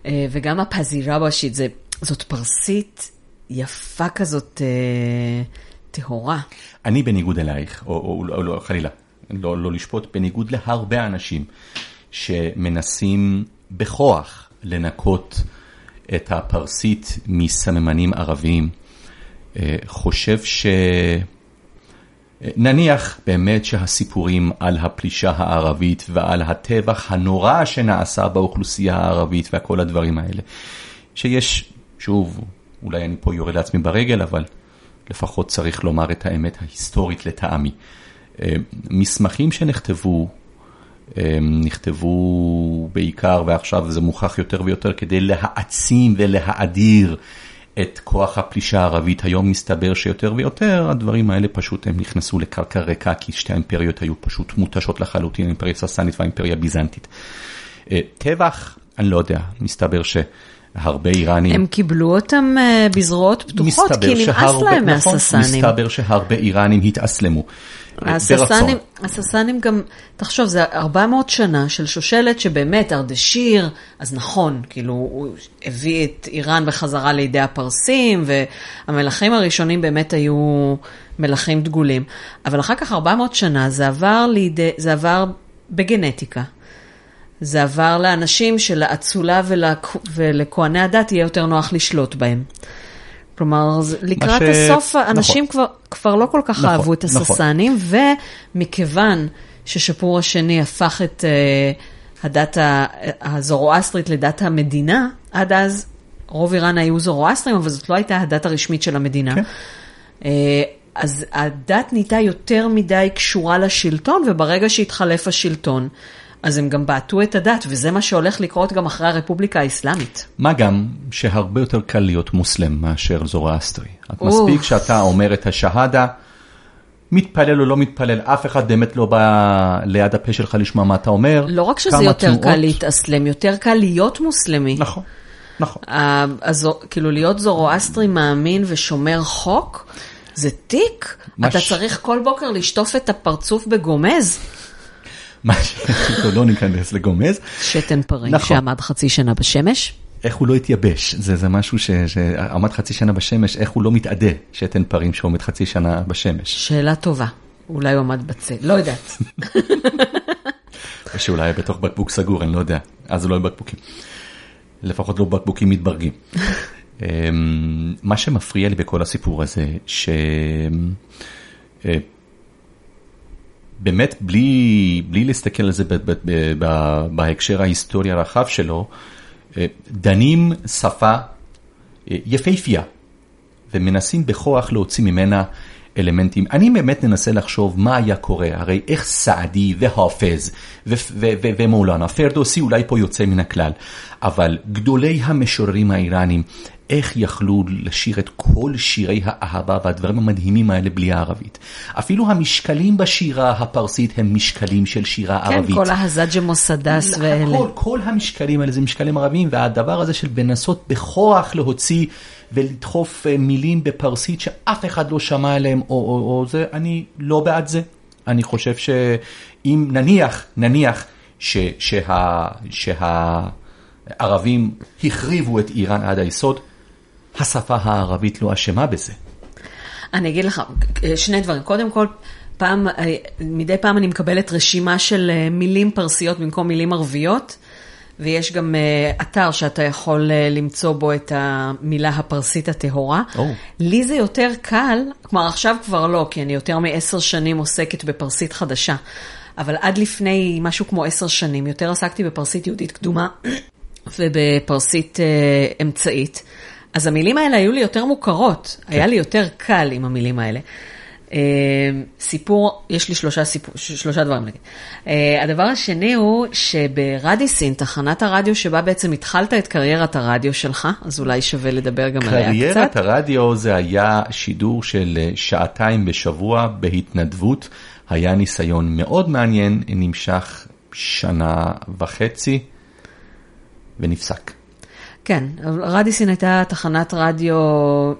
וגם הפזירה בשיט, זאת פרסית יפה כזאת אה, טהורה. אני בניגוד אלייך, או, או, או לא, חלילה, לא, לא לשפוט, בניגוד להרבה אנשים שמנסים בכוח לנקות את הפרסית מסממנים ערביים, אה, חושב ש... נניח באמת שהסיפורים על הפלישה הערבית ועל הטבח הנורא שנעשה באוכלוסייה הערבית וכל הדברים האלה, שיש, שוב, אולי אני פה יורד לעצמי ברגל, אבל לפחות צריך לומר את האמת ההיסטורית לטעמי. מסמכים שנכתבו, נכתבו בעיקר, ועכשיו זה מוכח יותר ויותר, כדי להעצים ולהאדיר את כוח הפלישה הערבית. היום מסתבר שיותר ויותר הדברים האלה פשוט הם נכנסו לקרקע ריקה, כי שתי האימפריות היו פשוט מותשות לחלוטין, האימפריה הססנית והאימפריה הביזנטית. טבח, אני לא יודע, מסתבר ש... הרבה איראנים... הם קיבלו אותם בזרועות פתוחות, כי נמאס להם נכון, מהססנים. מסתבר שהרבה איראנים התאסלמו. הססנים, הססנים גם, תחשוב, זה 400 שנה של שושלת שבאמת ארדשיר, אז נכון, כאילו, הוא הביא את איראן בחזרה לידי הפרסים, והמלכים הראשונים באמת היו מלכים דגולים. אבל אחר כך 400 שנה זה עבר, לידי, זה עבר בגנטיקה. זה עבר לאנשים שלאצולה ולכהני הדת יהיה יותר נוח לשלוט בהם. כלומר, לקראת ש... הסוף, אנשים נכון. כבר, כבר לא כל כך נכון, אהבו את הססנים, נכון. ומכיוון ששפור השני הפך את uh, הדת הזורואסטרית לדת המדינה, עד אז רוב איראן היו זורואסטרים, אבל זאת לא הייתה הדת הרשמית של המדינה. כן. Uh, אז הדת נהייתה יותר מדי קשורה לשלטון, וברגע שהתחלף השלטון, אז הם גם בעטו את הדת, וזה מה שהולך לקרות גם אחרי הרפובליקה האסלאמית. מה גם שהרבה יותר קל להיות מוסלם מאשר זורואסטרי. את מספיק שאתה אומר את השהדה, מתפלל או לא מתפלל, אף אחד באמת לא בא ליד הפה שלך לשמוע מה אתה אומר. לא רק שזה יותר תנועות... קל להתאסלם, יותר קל להיות מוסלמי. נכון, נכון. אז כאילו להיות זורואסטרי מאמין ושומר חוק, זה תיק. מש... אתה צריך כל בוקר לשטוף את הפרצוף בגומז. מה שאיתו לא ניכנס לגומז. שתן פרים נכון. שעמד חצי שנה בשמש. איך הוא לא התייבש, זה, זה משהו ש, שעמד חצי שנה בשמש, איך הוא לא מתאדה, שתן פרים שעומד חצי שנה בשמש. שאלה טובה. אולי הוא עמד בצל, לא יודעת. או שאולי היה בתוך בקבוק סגור, אני לא יודע, אז לא היו בקבוקים. לפחות לא בקבוקים מתברגים. אמ, מה שמפריע לי בכל הסיפור הזה, ש... באמת בלי, בלי להסתכל על זה בהקשר ההיסטורי הרחב שלו, אה, דנים שפה אה, יפהפייה ומנסים בכוח להוציא ממנה אלמנטים. אני באמת מנסה לחשוב מה היה קורה, הרי איך סעדי והאפז ומולנה, פרדוסי אולי פה יוצא מן הכלל, אבל גדולי המשוררים האיראנים, איך יכלו לשיר את כל שירי האהבה והדברים המדהימים האלה בלי הערבית. אפילו המשקלים בשירה הפרסית הם משקלים של שירה כן, ערבית. כל ההזאג'ה מוסדס ואלה. הכל, כל המשקלים האלה זה משקלים ערביים, והדבר הזה של לנסות בכוח להוציא ולדחוף אה, מילים בפרסית שאף אחד לא שמע עליהם, או, או, או זה, אני לא בעד זה. אני חושב שאם נניח, נניח ש, שה, שהערבים החריבו את איראן עד היסוד, השפה הערבית לא אשמה בזה. אני אגיד לך שני דברים. קודם כל, פעם, מדי פעם אני מקבלת רשימה של אה, מילים פרסיות במקום מילים ערביות, ויש גם אה, אתר שאתה יכול אה, למצוא בו את המילה הפרסית הטהורה. או. לי זה יותר קל, כלומר עכשיו כבר לא, כי אני יותר מעשר שנים עוסקת בפרסית חדשה. אבל עד לפני משהו כמו עשר שנים, יותר עסקתי בפרסית יהודית קדומה ובפרסית אה, אמצעית. אז המילים האלה היו לי יותר מוכרות, כן. היה לי יותר קל עם המילים האלה. Uh, סיפור, יש לי שלושה, סיפור, שלושה דברים להגיד. Uh, הדבר השני הוא שברדיסין, תחנת הרדיו שבה בעצם התחלת את קריירת הרדיו שלך, אז אולי שווה לדבר גם עליה קצת. קריירת הרדיו זה היה שידור של אה, שעתיים בשבוע בהתנדבות. היה ניסיון מאוד מעניין, נמשך שנה וחצי ונפסק. כן, רדיסין הייתה תחנת רדיו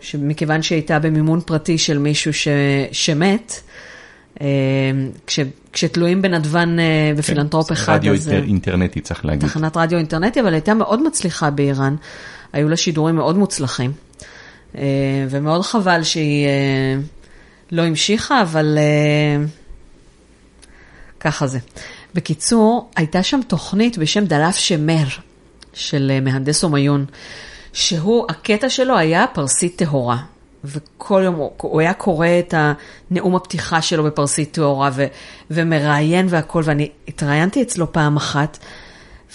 שמכיוון שהיא הייתה במימון פרטי של מישהו ש... שמת, אה, כש... כשתלויים בנדבן אה, ופילנטרופ כן, אחד, רדיו אז... אינטר... אינטרנטי צריך להגיד. תחנת רדיו אינטרנטי, אבל הייתה מאוד מצליחה באיראן. היו לה שידורים מאוד מוצלחים. אה, ומאוד חבל שהיא לא המשיכה, אבל ככה זה. בקיצור, הייתה שם תוכנית בשם דלף שמר. של מהנדס אומיון, שהוא, הקטע שלו היה פרסית טהורה. וכל יום הוא, הוא היה קורא את הנאום הפתיחה שלו בפרסית טהורה ו, ומראיין והכל, ואני התראיינתי אצלו פעם אחת,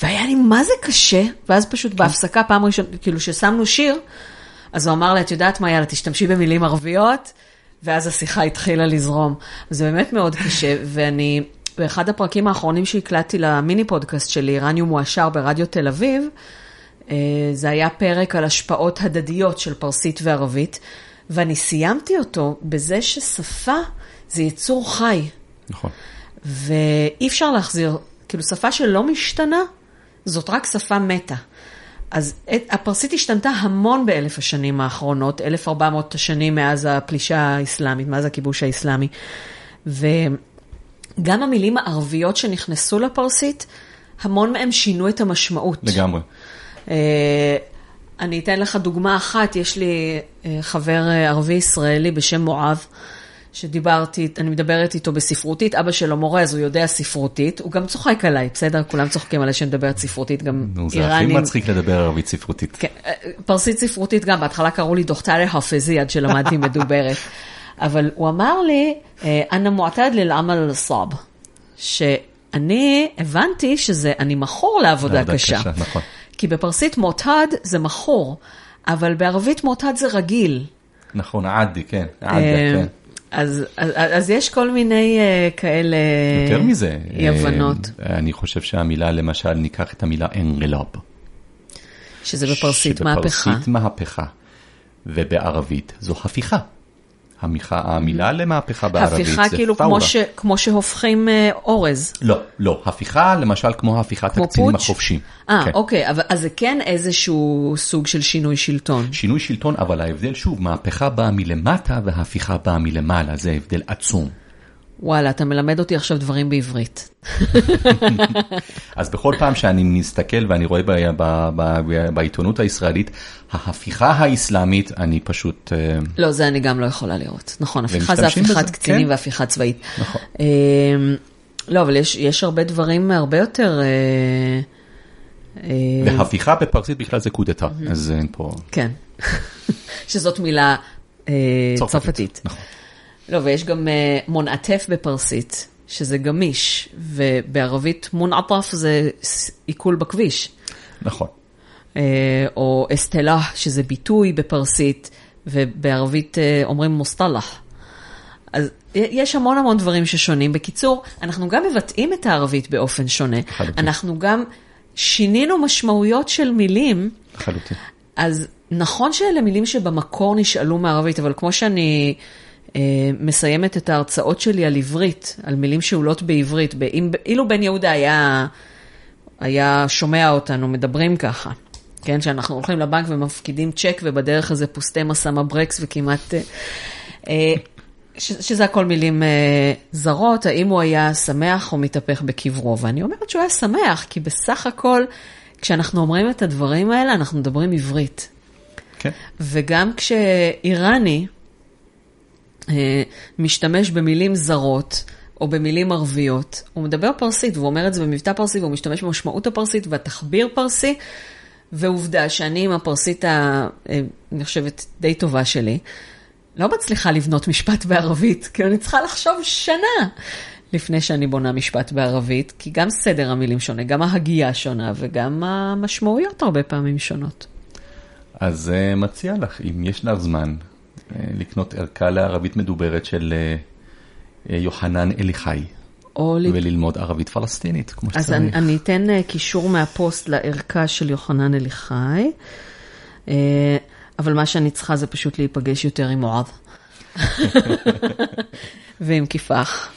והיה לי מה זה קשה, ואז פשוט בהפסקה, פעם ראשונה, כאילו ששמנו שיר, אז הוא אמר לה, את יודעת מה, יאללה, תשתמשי במילים ערביות, ואז השיחה התחילה לזרום. זה באמת מאוד קשה, ואני... באחד הפרקים האחרונים שהקלטתי למיני פודקאסט שלי, איראניום מואשר ברדיו תל אביב, זה היה פרק על השפעות הדדיות של פרסית וערבית, ואני סיימתי אותו בזה ששפה זה יצור חי. נכון. ואי אפשר להחזיר, כאילו שפה שלא משתנה, זאת רק שפה מתה. אז את, הפרסית השתנתה המון באלף השנים האחרונות, 1400 השנים מאז הפלישה האסלאמית, מאז הכיבוש האסלאמי. ו... גם המילים הערביות שנכנסו לפרסית, המון מהם שינו את המשמעות. לגמרי. אני אתן לך דוגמה אחת, יש לי חבר ערבי ישראלי בשם מואב, שדיברתי, אני מדברת איתו בספרותית, אבא שלו מורה, אז הוא יודע ספרותית, הוא גם צוחק עליי, בסדר? כולם צוחקים עליי שאני מדברת ספרותית, גם נו, זה איראנים. הכי מצחיק לדבר ערבית ספרותית. כן, פרסית ספרותית גם, בהתחלה קראו לי דוכתרי חפזי עד שלמדתי מדוברת. אבל הוא אמר לי, אנא מועתד ללעמל אל-סעב, שאני הבנתי שזה, אני מכור לעבודה קשה. קשה, נכון. כי בפרסית מועתד זה מכור, אבל בערבית מועתד זה רגיל. נכון, עדי, כן, עדה, כן. אז, אז, אז יש כל מיני uh, כאלה יותר מזה, אי הבנות. אני חושב שהמילה, למשל, ניקח את המילה אנגלוב. שזה בפרסית מהפכה. שבפרסית מהפכה, ובערבית זו הפיכה. המילה למהפכה בערבית הפיכה זה כאילו פאורה. כמו, ש, כמו שהופכים אה, אורז. לא, לא, הפיכה למשל כמו הפיכת כמו הקצינים פוטש? החופשיים. אה, כן. אוקיי, אבל אז זה כן איזשהו סוג של שינוי שלטון. שינוי שלטון, אבל ההבדל שוב, מהפכה באה מלמטה וההפיכה באה מלמעלה, זה הבדל עצום. וואלה, אתה מלמד אותי עכשיו דברים בעברית. אז בכל פעם שאני מסתכל ואני רואה ב, ב, ב, ב, בעיתונות הישראלית, ההפיכה האסלאמית, אני פשוט... אה, לא, זה אני גם לא יכולה לראות. נכון, הפיכה זה הפיכת קצינים כן. והפיכה צבאית. נכון. אמ, לא, אבל יש, הרבה דברים הרבה יותר... אה, אה, והפיכה בפרסית בכלל זה קודטה, אז אין פה... כן. שזאת מילה צרפתית. נכון. לא, ויש גם אה, מונעטף בפרסית, שזה גמיש, ובערבית מונעטף זה עיכול בכביש. נכון. אה, או אסטלה, שזה ביטוי בפרסית, ובערבית אה, אומרים מוסטלח. אז יש המון המון דברים ששונים. בקיצור, אנחנו גם מבטאים את הערבית באופן שונה. לחלוטין. אנחנו גם שינינו משמעויות של מילים. לחלוטין. אז נכון שאלה מילים שבמקור נשאלו מערבית, אבל כמו שאני מסיימת את ההרצאות שלי על עברית, על מילים שאולות בעברית, אילו בן יהודה היה, היה שומע אותנו מדברים ככה, כן, שאנחנו הולכים לבנק ומפקידים צ'ק ובדרך הזה פוסטמה שמה ברקס וכמעט... אה, אה, ש- שזה הכל מילים אה, זרות, האם הוא היה שמח או מתהפך בקברו. ואני אומרת שהוא היה שמח, כי בסך הכל, כשאנחנו אומרים את הדברים האלה, אנחנו מדברים עברית. כן. וגם כשאיראני אה, משתמש במילים זרות, או במילים ערביות, הוא מדבר פרסית, והוא אומר את זה במבטא פרסי, והוא משתמש במשמעות הפרסית והתחביר פרסי, ועובדה שאני עם הפרסית, ה, אה, די טובה שלי, לא מצליחה לבנות משפט בערבית, כי אני צריכה לחשוב שנה לפני שאני בונה משפט בערבית, כי גם סדר המילים שונה, גם ההגייה שונה, וגם המשמעויות הרבה פעמים שונות. אז אה, מציע לך, אם יש לך זמן, אה, לקנות ערכה לערבית מדוברת של אה, אה, יוחנן אליחי, או. וללמוד ערבית פלסטינית, כמו אז שצריך. אני, אני אתן אה, קישור מהפוסט לערכה של יוחנן אליחי, אה, אבל מה שאני צריכה זה פשוט להיפגש יותר עם מועד. ועם כיפח,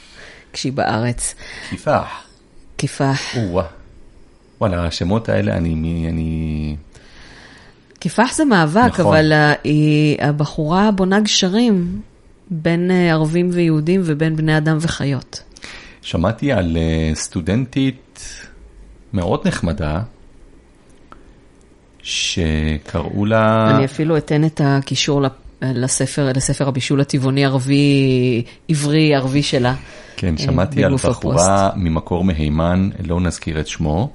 כשהיא בארץ. כיפח. כיפח. וואלה, השמות האלה, אני... אני... כיפח זה מאבק, נכון. אבל אה, הבחורה בונה גשרים בין אה, ערבים ויהודים ובין בני אדם וחיות. שמעתי על אה, סטודנטית מאוד נחמדה, שקראו לה... אני אפילו אתן את הקישור לספר, לספר הבישול הטבעוני ערבי, עברי ערבי שלה. כן, שמעתי על בחורה ממקור מהימן, לא נזכיר את שמו,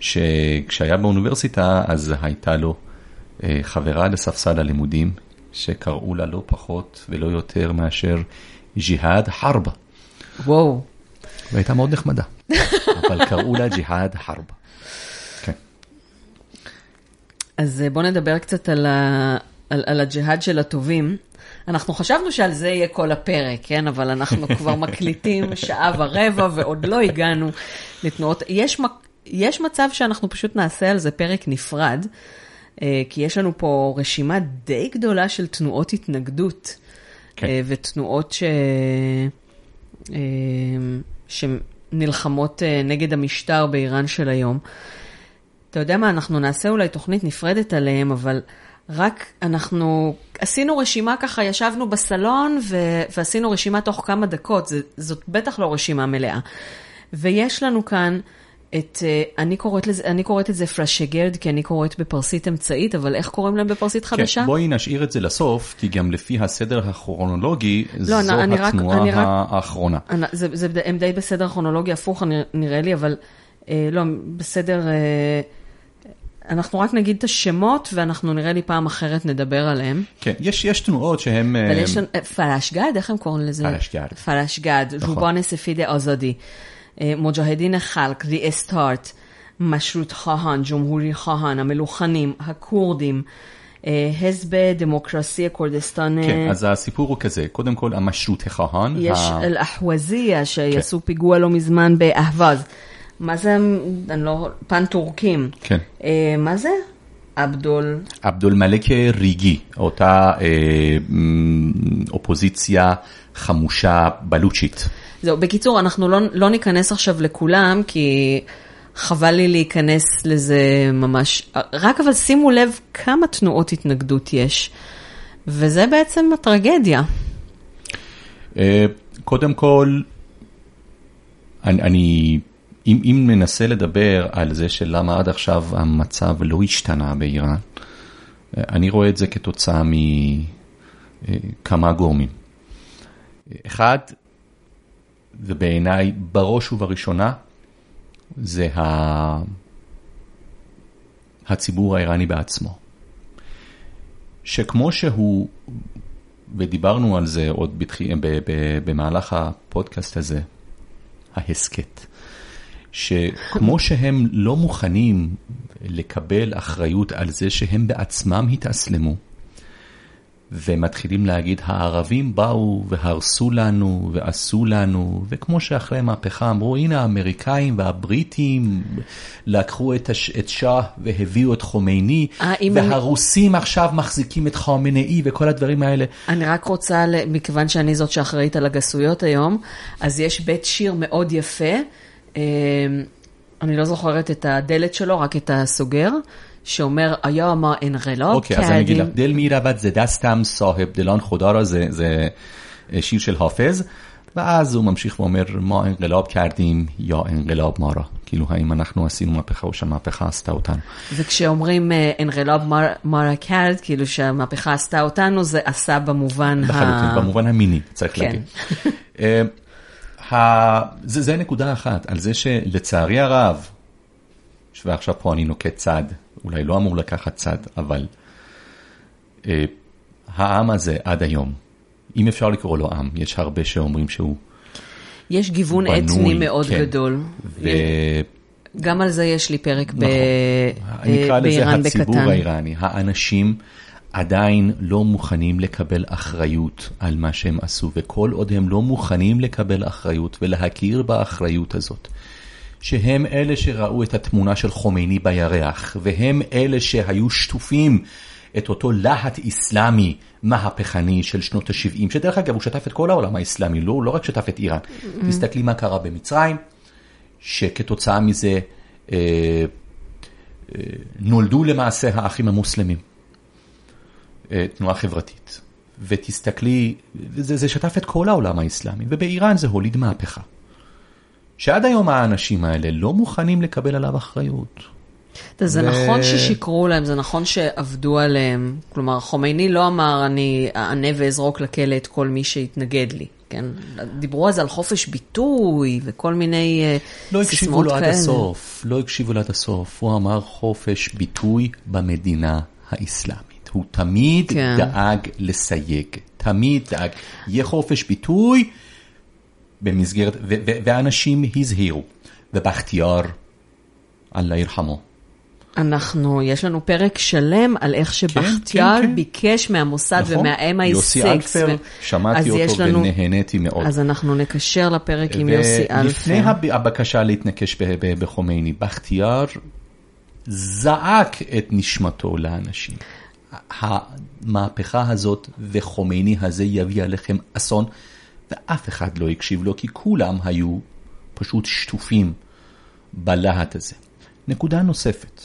שכשהיה באוניברסיטה אז הייתה לו חברה לספסל הלימודים, שקראו לה לא פחות ולא יותר מאשר ג'יהאד חרב, וואו. והייתה מאוד נחמדה, אבל קראו לה ג'יהאד חרב. כן, אז אה, בואו נדבר קצת על, ה... על, על הג'יהאד של הטובים. אנחנו חשבנו שעל זה יהיה כל הפרק, כן? אבל אנחנו כבר מקליטים שעה ורבע ועוד לא הגענו לתנועות. יש, יש מצב שאנחנו פשוט נעשה על זה פרק נפרד, אה, כי יש לנו פה רשימה די גדולה של תנועות התנגדות, כן. אה, ותנועות ש... אה, שנלחמות אה, נגד המשטר באיראן של היום. אתה יודע מה, אנחנו נעשה אולי תוכנית נפרדת עליהם, אבל רק אנחנו עשינו רשימה ככה, ישבנו בסלון ו... ועשינו רשימה תוך כמה דקות, זה, זאת בטח לא רשימה מלאה. ויש לנו כאן את, אה, אני קוראת, לזה, אני קוראת את זה פלאשגרד, כי אני קוראת בפרסית אמצעית, אבל איך קוראים להם בפרסית חדשה? כן, בואי נשאיר את זה לסוף, כי גם לפי הסדר הכרונולוגי, לא, זו אני- התנועה אני רק- האחרונה. אני- זה, זה, הם די בסדר כרונולוגי הפוך, נראה לי, אבל אה, לא, בסדר, אה, אנחנו רק נגיד את השמות, ואנחנו נראה לי פעם אחרת נדבר עליהם. כן, יש, יש תנועות שהן... אבל אה, יש לנו, אה, פלאשגד, איך הם קוראים לזה? פלאשגד. פלאשגד, נכון. רובן ספיד אזדי. מוג'הדין חלק, ריאסטארט, משרות חהן, ג'ומהורי חהן, המלוכנים, הכורדים, אה, דמוקרסיה כורדיסטן. אה, כן, אז הסיפור הוא כזה, קודם כל המשרות החהן, יש ה- אל-אחווזיה שעשו פיגוע לא מזמן באהבז. מה זה, אני לא, פן טורקים. כן, אה, מה זה? עבדול. עבדול מלק ריגי, אותה אה, אופוזיציה חמושה בלוצ'ית. זהו, בקיצור, אנחנו לא, לא ניכנס עכשיו לכולם, כי חבל לי להיכנס לזה ממש. רק אבל שימו לב כמה תנועות התנגדות יש, וזה בעצם הטרגדיה. אה, קודם כל, אני, אני אם, אם ננסה לדבר על זה שלמה עד עכשיו המצב לא השתנה באיראן, אני רואה את זה כתוצאה מכמה גורמים. אחד, ובעיניי בראש ובראשונה, זה ה... הציבור האיראני בעצמו. שכמו שהוא, ודיברנו על זה עוד בתח... במהלך הפודקאסט הזה, ההסכת, שכמו שהם לא מוכנים לקבל אחריות על זה שהם בעצמם התאסלמו, ומתחילים להגיד, הערבים באו והרסו לנו ועשו לנו, וכמו שאחרי המהפכה אמרו, הנה האמריקאים והבריטים לקחו את, הש... את שאה והביאו את חומייני, והרוסים אני... עכשיו מחזיקים את חומייני וכל הדברים האלה. אני רק רוצה, מכיוון שאני זאת שאחראית על הגסויות היום, אז יש בית שיר מאוד יפה. אמ, אני לא זוכרת את הדלת שלו, רק את הסוגר, שאומר, היה מה אין רלוב אוקיי, אז אני אגיד כן. לך, דל מי רבת זה דסתם סאהב דלן חודה רה זה אה, שיר של חافظ. ואז הוא ממשיך ואומר, מה אנגלאב קרדים, יא אנגלאב מרה. כאילו, האם אנחנו עשינו מהפכה או שהמהפכה עשתה אותנו. וכשאומרים אנגלאב אה, מרה קרד, כאילו שהמהפכה עשתה אותנו, זה עשה במובן ה... לחלוטין, במובן המיני, צריך כן. להגיד. אה, זה נקודה אחת, על זה שלצערי הרב, ועכשיו פה אני נוקט צעד אולי לא אמור לקחת צד, אבל אה, העם הזה עד היום, אם אפשר לקרוא לו עם, יש הרבה שאומרים שהוא יש גיוון בנוי, אתני מאוד כן, גדול. ו... גם על זה יש לי פרק נכון, ב... נקרא לזה הציבור האיראני, האנשים עדיין לא מוכנים לקבל אחריות על מה שהם עשו, וכל עוד הם לא מוכנים לקבל אחריות ולהכיר באחריות הזאת, שהם אלה שראו את התמונה של חומייני בירח, והם אלה שהיו שטופים את אותו להט איסלאמי מהפכני של שנות ה-70, שדרך אגב הוא שטף את כל העולם האיסלאמי, לא, לא רק שטף את איראן. Mm-hmm. תסתכלי מה קרה במצרים, שכתוצאה מזה אה, אה, נולדו למעשה האחים המוסלמים. אה, תנועה חברתית. ותסתכלי, זה, זה שטף את כל העולם האסלאמי, ובאיראן זה הוליד מהפכה. שעד היום האנשים האלה לא מוכנים לקבל עליו אחריות. זה ו... נכון ששיקרו להם, זה נכון שעבדו עליהם. כלומר, חומייני לא אמר, אני אענה ואזרוק לכלא את כל מי שיתנגד לי. כן? דיברו אז על חופש ביטוי וכל מיני לא הקשיבו לו עד הסוף, לא הקשיבו לו עד הסוף. הוא אמר חופש ביטוי במדינה האסלאמית. הוא תמיד כן. דאג לסייג, תמיד דאג. יהיה חופש ביטוי במסגרת, ואנשים הזהירו. ובכתיאר, אללה ירחמו. אנחנו, יש לנו פרק שלם על איך כן, שבכתיאר כן, כן, ביקש מהמוסד נכון, ומהMI6. יוסי אלפר, ו... שמעתי אותו לנו, ונהניתי מאוד. אז אנחנו נקשר לפרק עם יוסי אלפר. ולפני הבקשה להתנקש בחומייני, בכתיאר זעק את נשמתו לאנשים. המהפכה הזאת וחומייני הזה יביא עליכם אסון, ואף אחד לא הקשיב לו, כי כולם היו פשוט שטופים בלהט הזה. נקודה נוספת,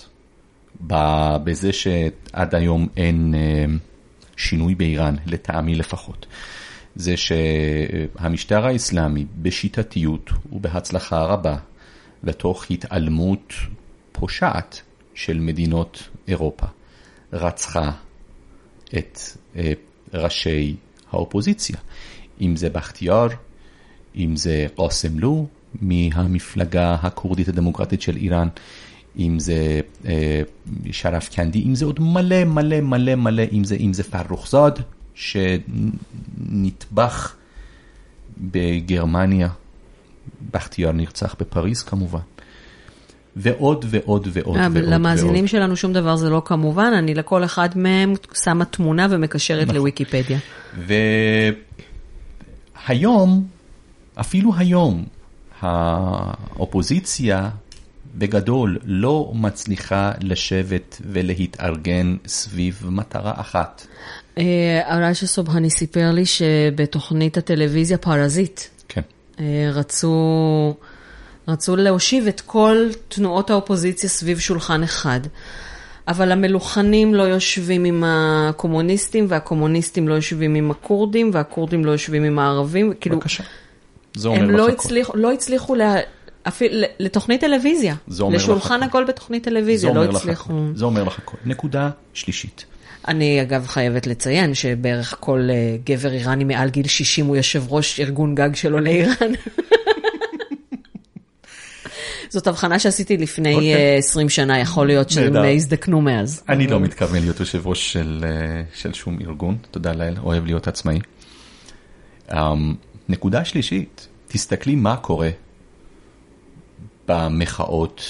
בזה שעד היום אין אה, שינוי באיראן, לטעמי לפחות, זה שהמשטר האסלאמי בשיטתיות ובהצלחה רבה, ותוך התעלמות פושעת של מדינות אירופה, רצחה את אה, ראשי האופוזיציה, אם זה בכתיאר, אם זה קאסם מהמפלגה הכורדית הדמוקרטית של איראן, אם זה אה, שרף קנדי, אם זה עוד מלא מלא מלא מלא, אם זה, אם זה פרוחזאד שנטבח בגרמניה, בכתיאר נרצח בפריז כמובן. ועוד ועוד ועוד אה, ועוד. למאזינים שלנו שום דבר זה לא כמובן, אני לכל אחד מהם שמה תמונה ומקשרת נכון. לוויקיפדיה. והיום, אפילו היום, האופוזיציה בגדול לא מצליחה לשבת ולהתארגן סביב מטרה אחת. אראשה סובהני סיפר לי שבתוכנית הטלוויזיה פרזיט, כן. אה, רצו... רצו להושיב את כל תנועות האופוזיציה סביב שולחן אחד. אבל המלוכנים לא יושבים עם הקומוניסטים, והקומוניסטים לא יושבים עם הכורדים, והכורדים לא יושבים עם הערבים. כאילו, בבקשה. זה אומר הם לך לא. הצליחו, לא הצליחו לה, אפילו, לתוכנית טלוויזיה. זה אומר לך לשולחן הכל. בתוכנית טלוויזיה, לא לך הצליחו. הכל. זה אומר לך הכל. נקודה שלישית. אני אגב חייבת לציין שבערך כל אה, גבר איראני מעל גיל 60 הוא יושב ראש ארגון גג של עולי איראן. זאת הבחנה שעשיתי לפני אוקיי. אה, 20 שנה, יכול להיות שהם. אה, הזדקנו מאז. אני לא מתכוון להיות יושב ראש של, אה, של שום ארגון, תודה לאל, אוהב להיות עצמאי. Um, נקודה שלישית, תסתכלי מה קורה במחאות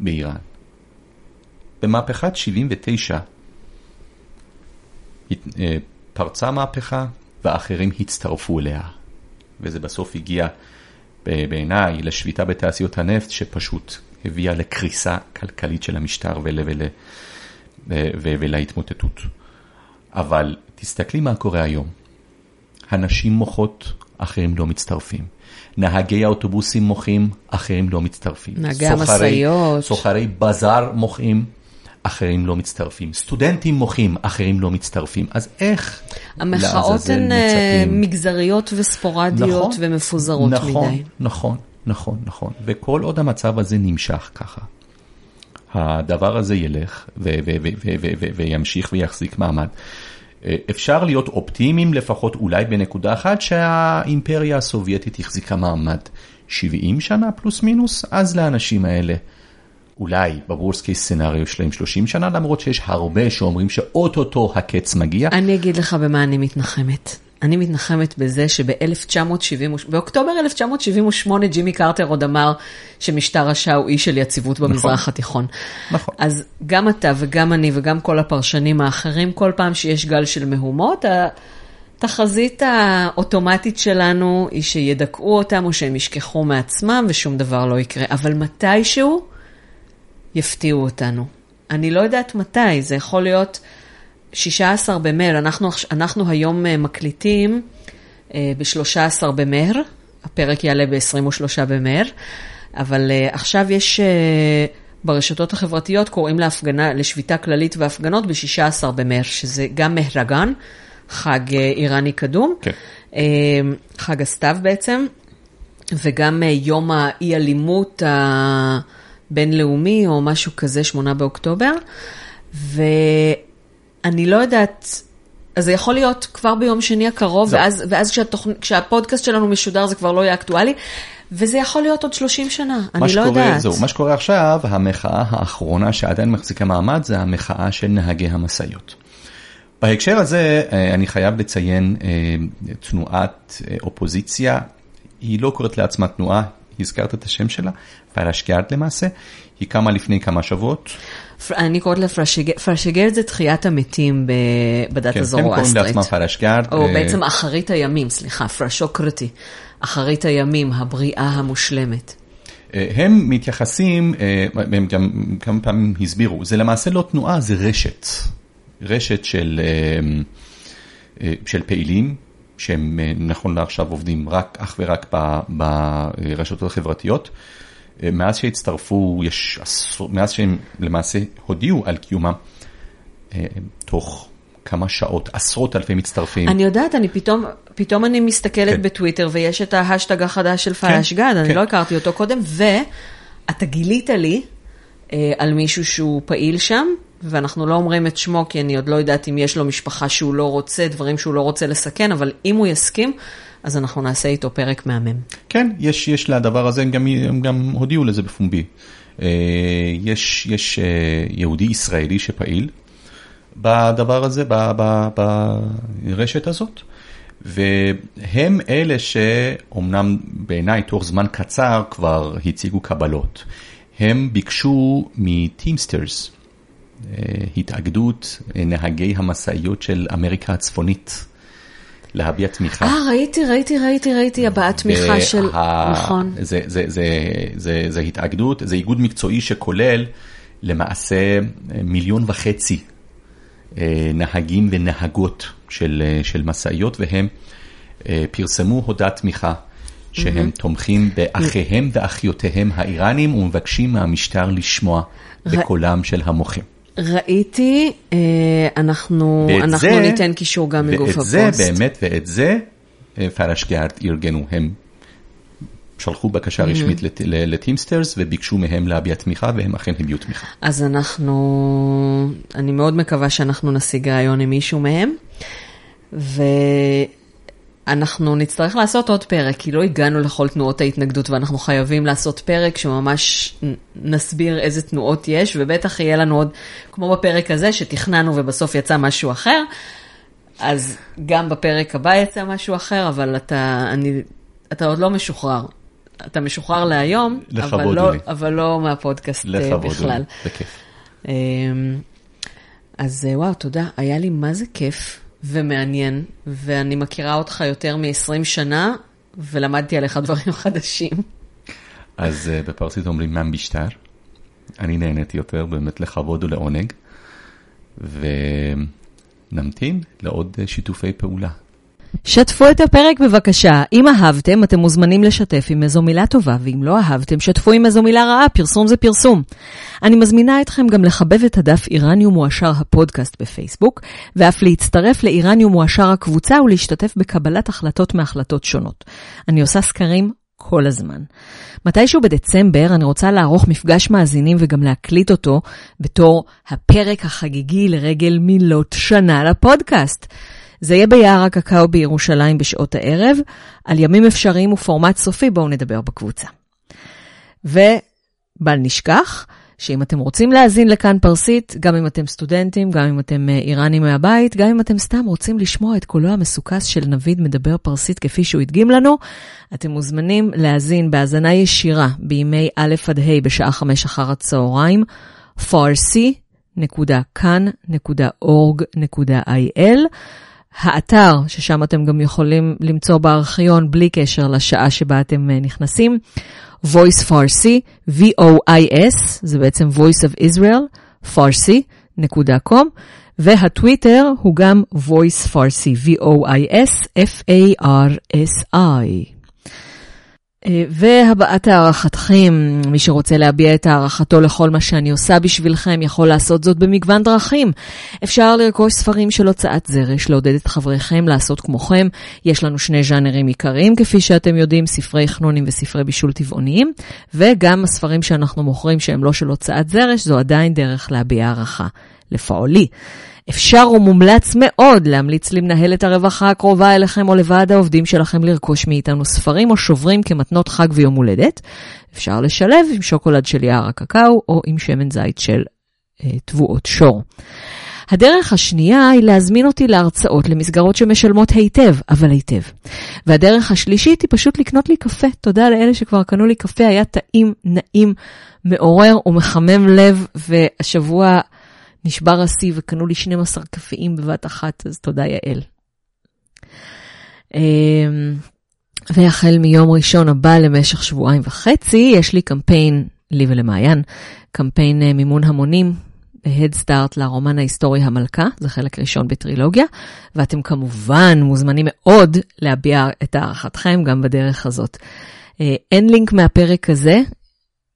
באיראן. במהפכת 79 הת- אה, פרצה מהפכה ואחרים הצטרפו אליה. וזה בסוף הגיע בעיניי לשביתה בתעשיות הנפט שפשוט הביאה לקריסה כלכלית של המשטר ול, ול, ו- ו- ולהתמוטטות. אבל תסתכלי מה קורה היום. הנשים מוחות, אחרים לא מצטרפים. נהגי האוטובוסים מוחים, אחרים לא מצטרפים. נהגי המשאיות. סוחרי בזאר מוחים, אחרים לא מצטרפים. סטודנטים מוחים, אחרים לא מצטרפים. אז איך המחאות הן אה? מגזריות וספורדיות נכון, ומפוזרות נכון, מדי. נכון, נכון, נכון. וכל עוד המצב הזה נמשך ככה, הדבר הזה ילך וימשיך ויחזיק מעמד. אה, אפשר להיות אופטימיים לפחות אולי בנקודה אחת שהאימפריה הסובייטית החזיקה מעמד 70 שנה פלוס מינוס, אז לאנשים האלה אולי ב worst case scenario שלהם 30 שנה, למרות שיש הרבה שאומרים שאו-טו-טו הקץ מגיע. אני אגיד לך במה אני מתנחמת. אני מתנחמת בזה שב-1970, באוקטובר 1978 ג'ימי קרטר עוד אמר שמשטר השעה הוא אי של יציבות במזרח התיכון. נכון. אז גם אתה וגם אני וגם כל הפרשנים האחרים, כל פעם שיש גל של מהומות, התחזית האוטומטית שלנו היא שידכאו אותם או שהם ישכחו מעצמם ושום דבר לא יקרה. אבל מתישהו יפתיעו אותנו. אני לא יודעת מתי, זה יכול להיות 16 במרץ, אנחנו, אנחנו היום אה, מקליטים ב-13 במרץ, הפרק יעלה ב-23 במרץ, אבל uh, עכשיו יש ברשתות החברתיות, קוראים להפגנה, לשביתה כללית והפגנות ב-16 במרץ, שזה גם מהרגן, חג איראני קדום, כן. חג הסתיו בעצם, וגם יום האי-אלימות הבינלאומי, או משהו כזה, 8 באוקטובר, ואני לא יודעת... אז זה יכול להיות כבר ביום שני הקרוב, זהו. ואז, ואז כשהתוכנ... כשהפודקאסט שלנו משודר זה כבר לא יהיה אקטואלי, וזה יכול להיות עוד 30 שנה, אני לא שקורה, יודעת. זהו, מה שקורה עכשיו, המחאה האחרונה שעדיין מחזיקה מעמד, זה המחאה של נהגי המשאיות. בהקשר הזה, אה, אני חייב לציין אה, תנועת אה, אופוזיציה, היא לא קוראת לעצמה תנועה, הזכרת את השם שלה, פרשגרד למעשה, היא קמה לפני כמה שבועות. אני קוראת לה פרשגרד, פרשגרד זה תחיית המתים בדת כן, הם קוראים הזורואסטרית. לעצמם פרשגרד. או אה, בעצם אחרית הימים, סליחה, פרשוקרטי. אחרית הימים, הבריאה המושלמת. אה, הם מתייחסים, אה, הם גם כמה פעמים הסבירו, זה למעשה לא תנועה, זה רשת. רשת של, של פעילים, שהם אה, נכון לעכשיו עובדים רק, אך ורק ב- ברשתות החברתיות. אה, מאז שהצטרפו, יש עשור, מאז שהם למעשה הודיעו על קיומם, אה, תוך כמה שעות, עשרות אלפי מצטרפים. אני יודעת, אני פתאום, פתאום אני מסתכלת כן. בטוויטר ויש את ההאשטג החדש של פרשגרד, אני כן. לא הכרתי אותו קודם, ואתה גילית לי על מישהו שהוא פעיל שם, ואנחנו לא אומרים את שמו, כי אני עוד לא יודעת אם יש לו משפחה שהוא לא רוצה, דברים שהוא לא רוצה לסכן, אבל אם הוא יסכים, אז אנחנו נעשה איתו פרק מהמם. כן, יש, יש לדבר הזה, הם גם, הם גם הודיעו לזה בפומבי. אה, יש, יש אה, יהודי ישראלי שפעיל בדבר הזה, ב- ב- ברשת הזאת, והם אלה שאומנם בעיניי תוך זמן קצר כבר הציגו קבלות. הם ביקשו מטימסטרס, אה, התאגדות אה, נהגי המשאיות של אמריקה הצפונית, להביע תמיכה. אה, ראיתי, ראיתי, ראיתי, ראיתי הבעת תמיכה של... נכון. זה, זה, זה, זה, זה התאגדות, זה איגוד מקצועי שכולל למעשה מיליון וחצי אה, נהגים ונהגות של, אה, של משאיות, והם אה, פרסמו הודעת תמיכה. שהם תומכים באחיהם ואחיותיהם האיראנים ומבקשים מהמשטר לשמוע בקולם של המוחים. ראיתי, אה, אנחנו, ואת אנחנו זה- ניתן קישור גם מגוף ואת הפוסט. זה באמת, ואת זה אה, פרשגרד ארגנו, הם שלחו בקשה רשמית לט- ל- לטימסטרס וביקשו מהם להביע תמיכה והם אכן הביעו תמיכה. אז אנחנו, אני מאוד מקווה שאנחנו נשיג ראיון עם מישהו מהם, ואנחנו נצטרך לעשות עוד פרק, כי לא הגענו לכל תנועות ההתנגדות, ואנחנו חייבים לעשות פרק שממש נסביר איזה תנועות יש, ובטח יהיה לנו עוד, כמו בפרק הזה, שתכננו ובסוף יצא משהו אחר, אז גם בפרק הבא יצא משהו אחר, אבל אתה, אני, אתה עוד לא משוחרר. אתה משוחרר להיום, אבל לא, לי. אבל לא מהפודקאסט אה, לכבוד בכלל. לי, בכיף. אמ, אז אה, וואו, תודה. היה לי מה זה כיף ומעניין, ואני מכירה אותך יותר מ-20 שנה, ולמדתי עליך דברים חדשים. אז אה, בפרסית אומרים מן בשטר, אני נהניתי יותר באמת לכבוד ולעונג, ונמתין לעוד אה, שיתופי פעולה. שתפו את הפרק בבקשה. אם אהבתם, אתם מוזמנים לשתף עם איזו מילה טובה, ואם לא אהבתם, שתפו עם איזו מילה רעה, פרסום זה פרסום. אני מזמינה אתכם גם לחבב את הדף איראניום מועשר הפודקאסט בפייסבוק, ואף להצטרף לאיראניום מועשר הקבוצה ולהשתתף בקבלת החלטות מהחלטות שונות. אני עושה סקרים כל הזמן. מתישהו בדצמבר אני רוצה לערוך מפגש מאזינים וגם להקליט אותו בתור הפרק החגיגי לרגל מילות שנה לפודקאסט. זה יהיה ביער הקקאו בירושלים בשעות הערב. על ימים אפשריים ופורמט סופי בואו נדבר בקבוצה. ובל נשכח שאם אתם רוצים להאזין לכאן פרסית, גם אם אתם סטודנטים, גם אם אתם אה, איראנים מהבית, גם אם אתם סתם רוצים לשמוע את קולו המסוכס של נביד מדבר פרסית כפי שהוא הדגים לנו, אתם מוזמנים להאזין בהאזנה ישירה בימי א' עד ה' בשעה חמש אחר הצהריים, farsi.kan.org.il. האתר, ששם אתם גם יכולים למצוא בארכיון בלי קשר לשעה שבה אתם אה, נכנסים, voice farsi, V-O-I-S, זה בעצם voice of Israel, farsi.com, והטוויטר הוא גם voice farsi, V-O-I-S, F-A-R-S-I. אה, והבעת הערכתכם, מי שרוצה להביע את הערכתו לכל מה שאני עושה בשבילכם, יכול לעשות זאת במגוון דרכים. אפשר לרכוש ספרים של הוצאת זרש, לעודד את חבריכם לעשות כמוכם. יש לנו שני ז'אנרים עיקריים, כפי שאתם יודעים, ספרי חנונים וספרי בישול טבעוניים, וגם הספרים שאנחנו מוכרים שהם לא של הוצאת זרש, זו עדיין דרך להביע הערכה. לפעולי. אפשר ומומלץ מאוד להמליץ למנהלת הרווחה הקרובה אליכם או לוועד העובדים שלכם לרכוש מאיתנו ספרים או שוברים כמתנות חג ויום הולדת. אפשר לשלב עם שוקולד של יער הקקאו או עם שמן זית של אה, תבואות שור. הדרך השנייה היא להזמין אותי להרצאות למסגרות שמשלמות היטב, אבל היטב. והדרך השלישית היא פשוט לקנות לי קפה. תודה לאלה שכבר קנו לי קפה, היה טעים, נעים, מעורר ומחמם לב, והשבוע נשבר השיא וקנו לי 12 קפאים בבת אחת, אז תודה יעל. אמ, והחל מיום ראשון הבא למשך שבועיים וחצי, יש לי קמפיין, לי ולמעיין, קמפיין אה, מימון המונים ב-Head Start לרומן ההיסטורי המלכה, זה חלק ראשון בטרילוגיה, ואתם כמובן מוזמנים מאוד להביע את הערכתכם גם בדרך הזאת. אה, אין לינק מהפרק הזה,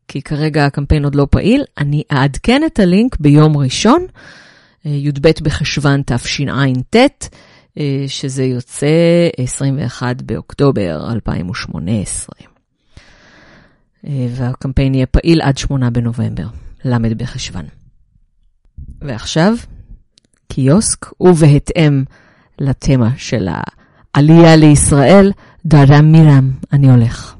כי כרגע הקמפיין עוד לא פעיל, אני אעדכן את הלינק ביום ראשון, אה, י"ב בחשוון תשע"ט, אה, שזה יוצא 21 באוקטובר 2018. אה, והקמפיין יהיה פעיל עד 8 בנובמבר, ל' בחשוון. ועכשיו, קיוסק, ובהתאם לתמה של העלייה לישראל, דרם מירם, אני הולך.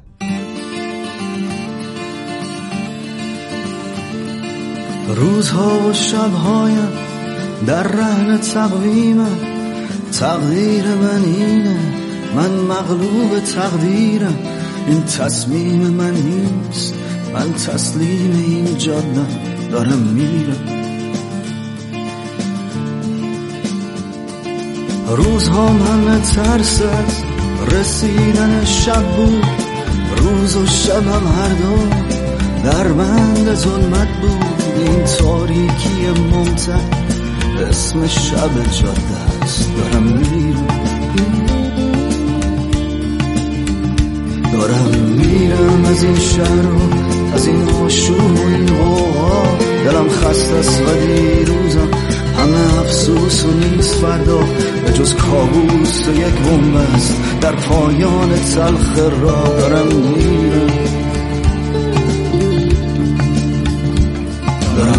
روزها و شبهایم در رهن تقویمم. تقدیر من اینه من مغلوب تقدیرم. این تصمیم من نیست من تسلیم این جاده دارم میرم. روزهام همه ترس از رسیدن شب بود. روز و شبم هر دو در بند ظلمت بود. این تاریکی ممتد اسم شب جاده است دارم میرم. دارم میرم از این شهر و از این آشوب و این غوغا دلم خسته است و دیروزم هم همه افسوس و نیست فردا. به جز کابوس و یک بومبست در پایان تلخ را دارم میرم.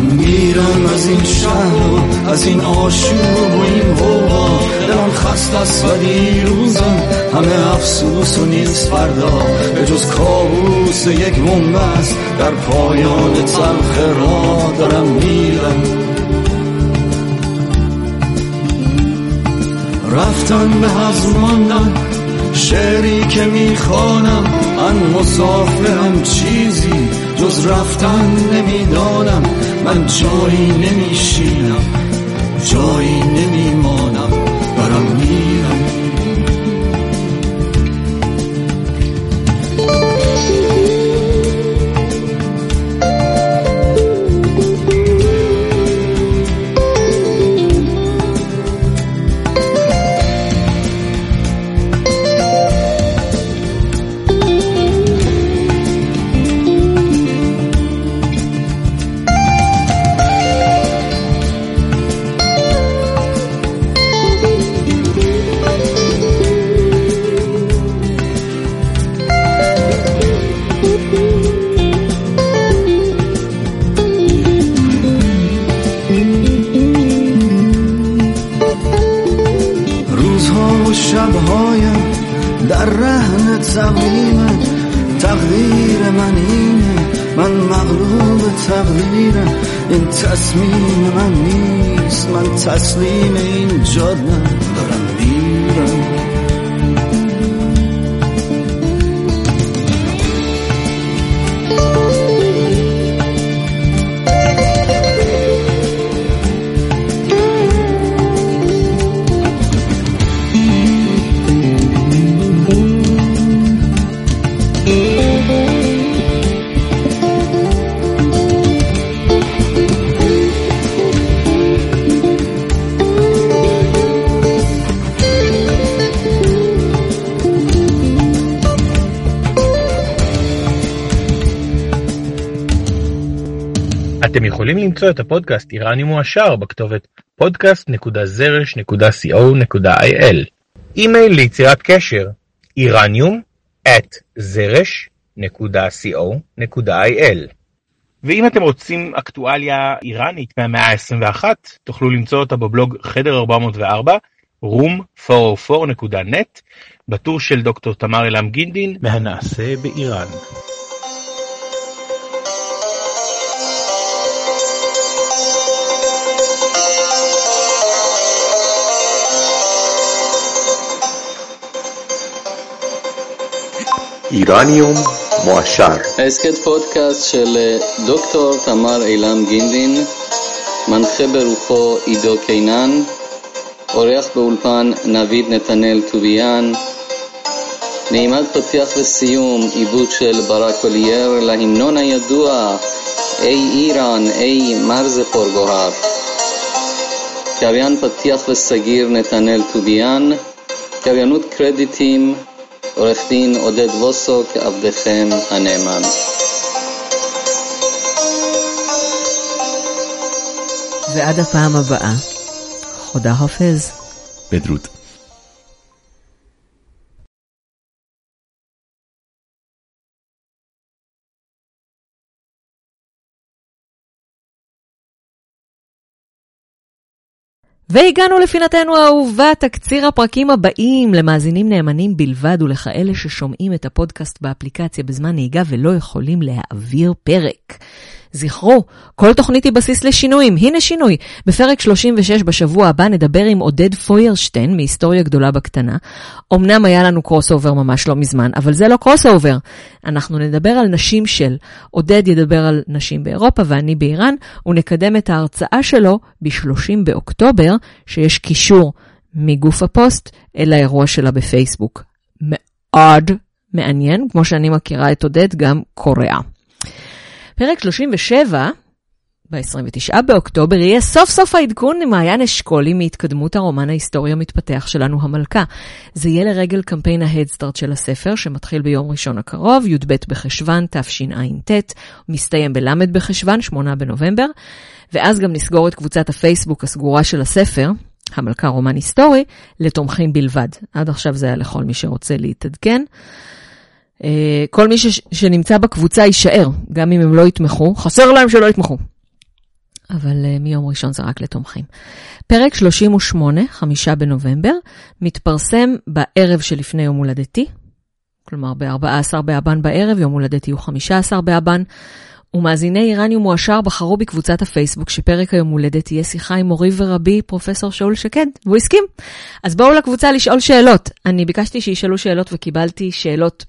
میرم از این شهر از این آشوب و این هوا دلم خست است و دیروزم همه افسوس و نیست فردا. به جز کابوس یک بومبست در پایان تلخ را دارم میرم. رفتن به هزماندن شعری که می‌خوانم من مسافرم چیزی جز رفتن نمی‌دانم. من جایی نمیشینم جایی نمیمانم دارم میرم sweet. יכולים למצוא את הפודקאסט איראני מועשר בכתובת podcast.זרש.co.il אימייל ליצירת קשר איראניום at זרש.co.il ואם אתם רוצים אקטואליה איראנית מהמאה ה-21 תוכלו למצוא אותה בבלוג חדר 404 room404.net בטור של דוקטור תמר אלעם גינדין. מהנעשה באיראן. איראניום מועשר. הסכת פודקאסט של דוקטור תמר אילם גינדין, מנחה ברוחו עידו קינן, עורך באולפן נביד נתנאל טוביאן, נעימת פתיח וסיום, עיבוד של ברק אולייר להמנון הידוע אי איראן, אי מרזה פורגוהר. קריין פתיח וסגיר נתנאל טוביאן, קריינות קרדיטים עורך דין עודד ווסוק, עבדכם הנאמן. ועד הפעם הבאה, חודה חופז. בדרות. והגענו לפינתנו האהובה, תקציר הפרקים הבאים למאזינים נאמנים בלבד ולכאלה ששומעים את הפודקאסט באפליקציה בזמן נהיגה ולא יכולים להעביר פרק. זכרו, כל תוכנית היא בסיס לשינויים. הנה שינוי. בפרק 36 בשבוע הבא נדבר עם עודד פוירשטיין מהיסטוריה גדולה בקטנה. אמנם היה לנו crossover ממש לא מזמן, אבל זה לא crossover. אנחנו נדבר על נשים של. עודד ידבר על נשים באירופה ואני באיראן, ונקדם את ההרצאה שלו ב-30 באוקטובר, שיש קישור מגוף הפוסט אל האירוע שלה בפייסבוק. מאוד מעניין, כמו שאני מכירה את עודד, גם קוריאה. פרק 37, ב-29 באוקטובר, יהיה סוף סוף העדכון למעיין אשכולי מהתקדמות הרומן ההיסטורי המתפתח שלנו, המלכה. זה יהיה לרגל קמפיין ההדסטארט של הספר, שמתחיל ביום ראשון הקרוב, י"ב בחשוון, תשע"ט, מסתיים בל' בחשוון, 8 בנובמבר. ואז גם נסגור את קבוצת הפייסבוק הסגורה של הספר, המלכה רומן היסטורי, לתומכים בלבד. עד עכשיו זה היה לכל מי שרוצה להתעדכן. אה, כל מי ש- שנמצא בקבוצה יישאר, גם אם הם לא יתמכו. חסר להם שלא יתמכו. אבל uh, מיום ראשון זה רק לתומכים. פרק 38, חמישה בנובמבר, מתפרסם בערב שלפני יום הולדתי, כלומר ב-14 באבן בערב, יום הולדתי הוא 15 באבן, ומאזיני איראניום מועשר בחרו בקבוצת הפייסבוק שפרק היום הולדת יהיה שיחה עם מורי ורבי פרופסור שאול שקד, והוא הסכים. אז בואו לקבוצה לשאול שאלות. אני ביקשתי שישאלו שאלות וקיבלתי שאלות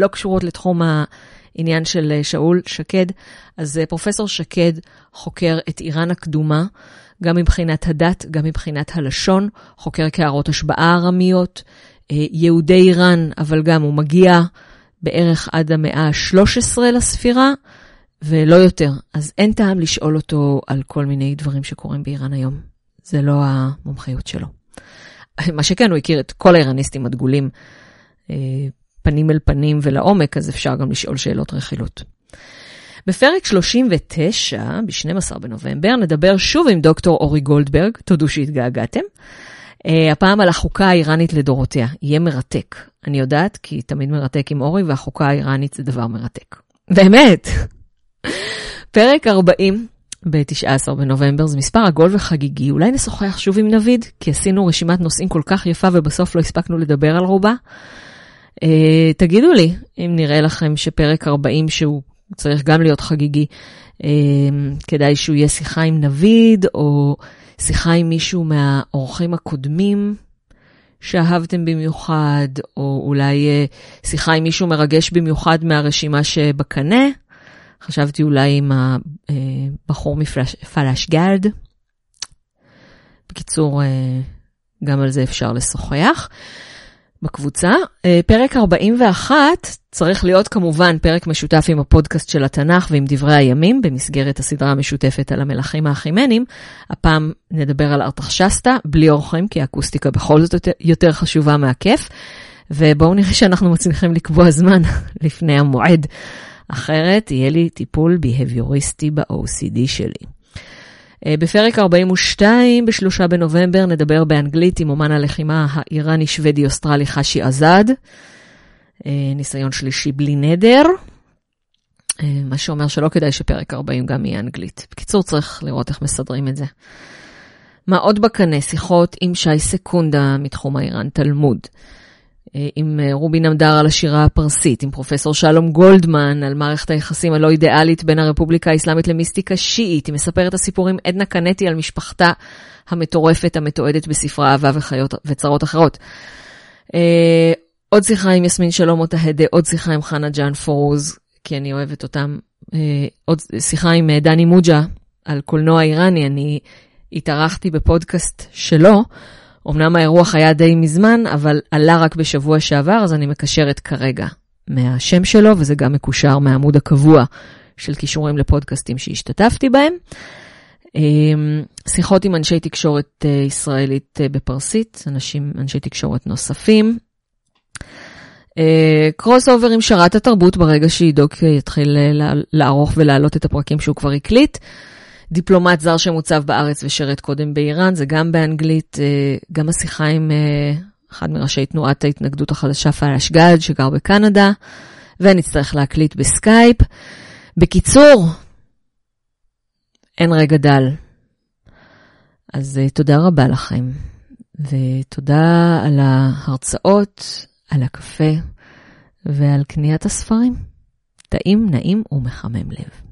לא קשורות לתחום העניין של אה, שאול שקד. אז אה, פרופסור שקד חוקר את איראן הקדומה, גם מבחינת הדת, גם מבחינת הלשון, חוקר קערות השבעה ארמיות, אה, יהודי איראן, אבל גם הוא מגיע בערך עד המאה ה-13 לספירה, ולא יותר. אז אין טעם לשאול אותו על כל מיני דברים שקורים באיראן היום. זה לא המומחיות שלו. מה שכן, הוא הכיר את כל האיראניסטים הדגולים פנים אל פנים ולעומק, אז אפשר גם לשאול שאלות רכילות. בפרק 39, ב-12 בנובמבר, נדבר שוב עם דוקטור אורי גולדברג, תודו שהתגעגעתם. Uh, הפעם על החוקה האיראנית לדורותיה. יהיה מרתק. אני יודעת, כי תמיד מרתק עם אורי, והחוקה האיראנית זה דבר מרתק. באמת. פרק 40 ב-19 בנובמבר זה מספר עגול וחגיגי. אולי נשוחח שוב עם נביד, כי עשינו רשימת נושאים כל כך יפה ובסוף לא הספקנו לדבר על רובה. Uh, תגידו לי, אם נראה לכם שפרק 40 שהוא צריך גם להיות חגיגי, uh, כדאי שהוא יהיה שיחה עם נביד, או שיחה עם מישהו מהאורחים הקודמים שאהבתם במיוחד, או אולי uh, שיחה עם מישהו מרגש במיוחד מהרשימה שבקנה. חשבתי אולי עם הבחור מפלאשגרד. בקיצור, uh, גם על זה אפשר לשוחח. בקבוצה. פרק 41 צריך להיות כמובן פרק משותף עם הפודקאסט של התנ"ך ועם דברי הימים, במסגרת הסדרה המשותפת על המלכים האחימנים. הפעם נדבר על ארתחשסתא, בלי אורחים, כי האקוסטיקה בכל זאת יותר חשובה מהכיף. ובואו נראה שאנחנו מצליחים לקבוע זמן לפני המועד. אחרת יהיה לי טיפול ביהביוריסטי ב-OCD שלי. בפרק 42, בשלושה בנובמבר, נדבר באנגלית עם אומן הלחימה האיראני-שוודי-אוסטרלי חשי עזד. ניסיון שלישי בלי נדר. מה שאומר שלא כדאי שפרק 40 גם יהיה אנגלית. בקיצור, צריך לראות איך מסדרים את זה. מה עוד בקנה? שיחות עם שי סקונדה מתחום האיראן תלמוד. עם רובי נמדר על השירה הפרסית, עם פרופסור שלום גולדמן על מערכת היחסים הלא אידיאלית בין הרפובליקה האסלאמית למיסטיקה שיעית. היא מספרת את הסיפורים עדנה קנטי על משפחתה המטורפת המתועדת בספרה אהבה וחיות וצרות אחרות. עוד שיחה עם יסמין שלום אותהדה, עוד שיחה עם חנה ג'אן פורוז, כי אני אוהבת אותם. עוד שיחה עם דני מוג'ה על קולנוע איראני, אני התארחתי בפודקאסט שלו. אמנם האירוח היה די מזמן, אבל עלה רק בשבוע שעבר, אז אני מקשרת כרגע מהשם שלו, וזה גם מקושר מהעמוד הקבוע של כישורים לפודקאסטים שהשתתפתי בהם. שיחות עם אנשי תקשורת ישראלית בפרסית, אנשים, אנשי תקשורת נוספים. crossover עם שרת התרבות ברגע שעידוק יתחיל לערוך ולהעלות את הפרקים שהוא כבר הקליט. דיפלומט זר שמוצב בארץ ושרת קודם באיראן, זה גם באנגלית, גם השיחה עם אחד מראשי תנועת ההתנגדות החדשה פרשגרד, שגר בקנדה, ונצטרך להקליט בסקייפ. בקיצור, אין רגע דל. אז תודה רבה לכם, ותודה על ההרצאות, על הקפה ועל קניית הספרים. טעים, נעים ומחמם לב.